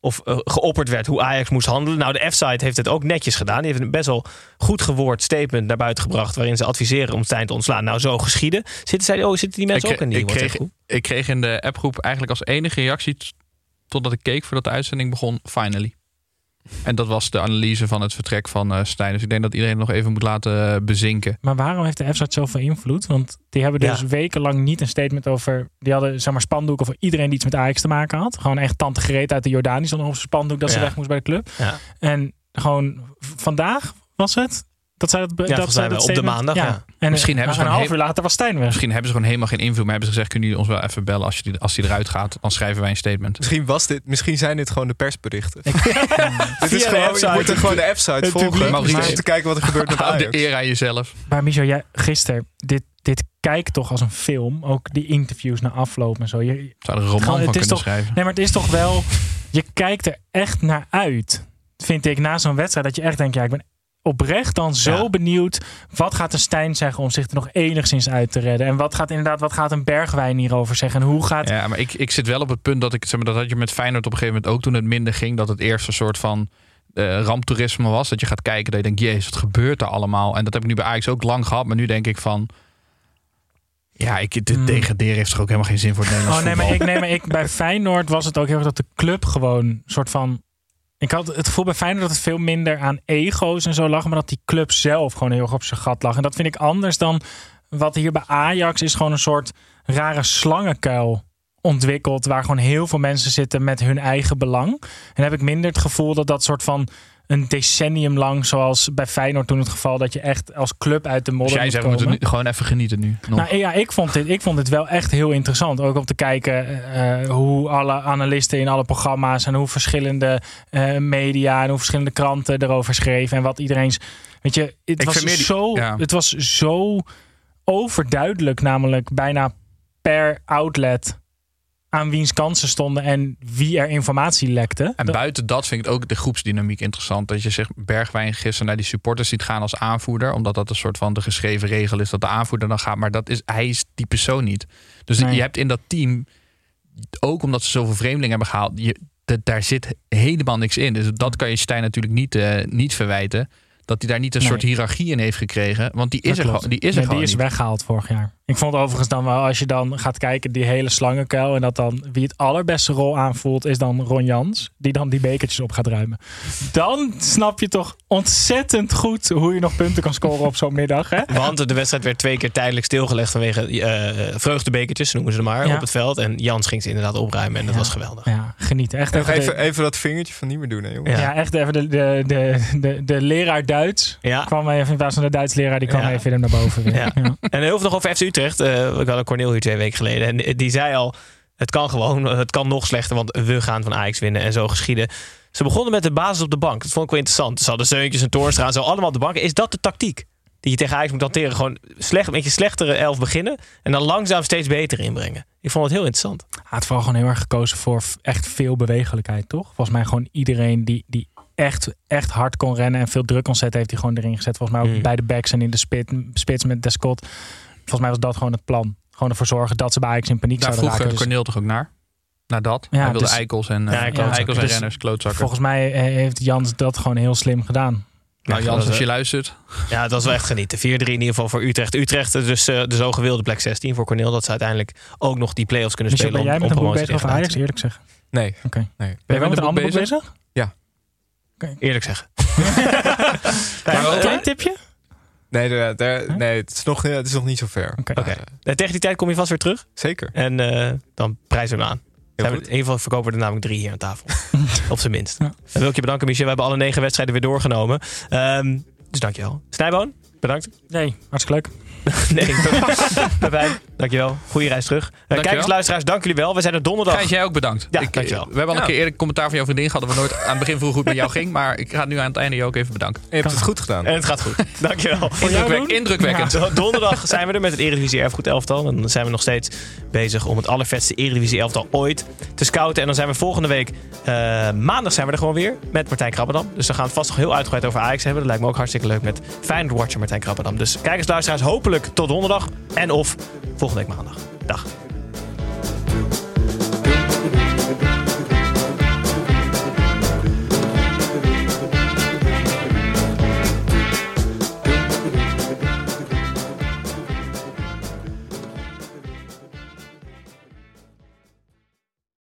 Of eh, geopperd werd hoe Ajax moest handelen. Nou, de F-site heeft het ook netjes gedaan. Die heeft een best wel goed gewoord statement naar buiten gebracht. waarin ze adviseren om Stijn te ontslaan. Nou, zo geschieden. Zitten, zij, oh, zitten die mensen Ik, ook in die ik, kreeg, ik kreeg in de appgroep eigenlijk als enige reactie... totdat ik keek voordat de uitzending begon, finally. En dat was de analyse van het vertrek van eh Stijn. Dus ik denk dat iedereen nog even moet laten eh, bezinken. Maar waarom heeft de EFSA zoveel invloed? Want die hebben dus Ja. wekenlang niet een statement over... Die hadden zeg maar spandoeken voor iedereen die iets met Ajax te maken had. Gewoon echt tante Gereed uit de Jordanië stond nog op zijn spandoek dat ze weg moest bij de club. Ja. En gewoon vandaag was het? Dat zij dat, Ja, dat. Op de maandag, ja. En Misschien hebben ze een gewoon half uur later was Stijn weg. Misschien hebben ze gewoon helemaal geen invloed. Maar hebben ze gezegd, kunnen jullie ons wel even bellen als, die, als die eruit gaat? Dan schrijven wij een statement. Misschien, was dit, misschien zijn dit gewoon de persberichten. (laughs) dit is gewoon, je website. moet er gewoon de Het volgen. Maurice, om te kijken wat er gebeurt met (laughs) de eer aan jezelf. Maar Michel, jij, gisteren, dit, dit kijkt toch als een film. Ook die interviews na afloop en zo. Je, Zou er een roman Gewoon, van kunnen toch, schrijven. Nee, maar het is toch wel... Je kijkt er echt naar uit. Vind ik, na zo'n wedstrijd. Dat je echt denkt, ja, ik ben oprecht dan zo Ja. benieuwd. Wat gaat een Stijn zeggen om zich er nog enigszins uit te redden? En wat gaat inderdaad, wat gaat een Bergwijn hierover zeggen? En hoe gaat... Ja, maar ik, ik zit wel op het punt dat ik, zeg maar, dat had je met Feyenoord op een gegeven moment ook toen het minder ging. Dat het eerst een soort van eh, ramptoerisme was. Dat je gaat kijken, dat je denkt, jezus, wat gebeurt er allemaal? En dat heb ik nu bij Ajax ook lang gehad. Maar nu denk ik van, ja, ik, dit Hmm. degraderen heeft toch ook helemaal geen zin voor het Nederlands Oh nee, maar ik, nee, maar ik bij Feyenoord was het ook heel erg dat de club gewoon soort van. Ik had het gevoel bij Feyenoord dat het veel minder aan ego's en zo lag, maar dat die club zelf gewoon heel erg op zijn gat lag. En dat vind ik anders dan wat hier bij Ajax is gewoon een soort rare slangenkuil ontwikkeld, waar gewoon heel veel mensen zitten met hun eigen belang. En heb ik minder het gevoel dat dat soort van een decennium lang, zoals bij Feyenoord toen het geval, dat je echt als club uit de Dus modder jij moet zegt, we moeten nu gewoon even genieten nu. Nog. Nou ja, ik vond, dit, ik vond dit wel echt heel interessant. Ook om te kijken eh, hoe alle analisten in alle programma's en hoe verschillende eh, media en hoe verschillende kranten erover schreven. En wat iedereen's. Weet je, het, Ik was, die- zo, ja. het was zo overduidelijk, namelijk bijna per outlet aan wiens kansen stonden en wie er informatie lekte. En buiten dat vind ik ook de groepsdynamiek interessant. Dat je zegt Bergwijn gisteren naar die supporters ziet gaan als aanvoerder. Omdat dat een soort van de geschreven regel is dat de aanvoerder dan gaat. Maar dat is, hij is die persoon niet. Dus Nee. je hebt in dat team, ook omdat ze zoveel vreemdelingen hebben gehaald, je, daar zit helemaal niks in. Dus dat kan je Stijn natuurlijk niet, eh, niet verwijten. Dat hij daar niet een Nee. soort hiërarchie in heeft gekregen. Want die is Dat er, klopt. die is er Nee, gewoon die is niet. weggehaald vorig jaar. Ik vond overigens dan wel, als je dan gaat kijken, die hele slangenkuil. En dat dan wie het allerbeste rol aanvoelt, is dan Ron Jans. Die dan die bekertjes op gaat ruimen. Dan snap je toch ontzettend goed hoe je nog punten kan scoren op zo'n middag. Hè? Want de wedstrijd werd twee keer tijdelijk stilgelegd vanwege eh vreugdebekertjes, noemen ze het maar, Ja. op het veld. En Jans ging ze inderdaad opruimen en dat was geweldig. Ja, genieten. Echt Even, even, even, de- even dat vingertje van niet meer doen, hè, jongens. ja. echt even de, de, de, de, de leraar Duits. Ja. Kwam even, in plaats van de Duits leraar, die kwam Ja. even weer naar boven. Weer. Ja. Ja. En heel veel nog over FC Utrecht. Eh ik had een Cornel hier twee weken geleden. En die zei al, het kan gewoon, het kan nog slechter, want we gaan van Ajax winnen en zo geschieden. Ze begonnen met de basis op de bank. Dat vond ik wel interessant. Ze hadden Zeuntjes en Toornstra en zo allemaal op de bank. Is dat de tactiek die je tegen Ajax moet hanteren? Gewoon slecht, een beetje slechtere elf beginnen en dan langzaam steeds beter inbrengen. Ik vond het heel interessant. Hij had vooral gewoon heel erg gekozen voor echt veel bewegelijkheid, toch? Volgens mij gewoon iedereen die, die echt, echt hard kon rennen en veel druk kon zetten, heeft hij gewoon erin gezet. Volgens mij ook Mm. bij de backs en in de spit, spits met Descott. Volgens mij was dat gewoon het plan. Gewoon ervoor zorgen dat ze bij Ajax in paniek Daar zouden vroeg raken. eh, Dus Cornel toch ook naar? Naar dat? Ja, hij wilde dus- eikels en, eh, Ja, eikels, klootzakken. en Dus renners, klootzakken. volgens mij eh, heeft Jans dat gewoon heel slim gedaan. nou, Ja, Jans, dat, als je eh, luistert. Ja, het was wel echt genieten. 4-3 in ieder geval voor Utrecht. Utrecht is dus eh, de zo gewilde plek 16 voor Cornel. Dat ze uiteindelijk ook nog die play-offs kunnen Michel, spelen. ben jij met een boek bezig over Ajax, eerlijk zeggen? Nee. Oké. nee. Ben je wel met een ander boek bezig? Eerlijk zeggen. (laughs) Maar maar- Klein tipje? Nee, daar, daar- nee het, is nog, het is nog niet zo ver. Oké. Oké. Eh, Tegen die tijd kom je vast weer terug. Zeker. En eh, dan prijzen we hem aan. We- goed. in ieder geval verkopen we er namelijk drie hier aan tafel. (laughs) Op zijn minst. Dan wil ik je bedanken, Michel. We hebben alle negen wedstrijden weer doorgenomen. Ehm, dus dankjewel. Snijboon, bedankt. Nee, hartstikke leuk. (laughs) Nee, Pepijn, (laughs) dankjewel. Goeie reis terug. Uh, kijkers, luisteraars, dank jullie wel. We zijn er donderdag. Gijs, jij ook bedankt. Ja, ik, eh, dankjewel. We hebben al een Ja. keer eerder commentaar van jouw vriendin gehad... dat we nooit aan het begin vroegen hoe het met jou ging. Maar ik ga nu aan het einde je ook even bedanken. Je hebt het goed gedaan. En het gaat goed. (laughs) Dankjewel. Indrukwekkend. indrukwekkend. Ja. Donderdag zijn we er met het Eredivisie Erfgoed elftal. En dan zijn we nog steeds bezig om het allervetste Eredivisie elftal ooit te scouten. En dan zijn we volgende week, eh, maandag zijn we er gewoon weer met Martijn Krabbedam. Dus dan gaan we het vast nog heel uitgebreid over Ajax hebben. Dat lijkt me ook hartstikke leuk met Feyenoord Watcher Martijn Krabbedam. Dus kijkers, luisteraars, hopelijk tot donderdag. En of volgende week maandag. Dag.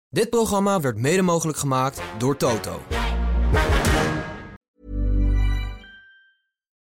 Dit programma werd mede mogelijk gemaakt door Toto.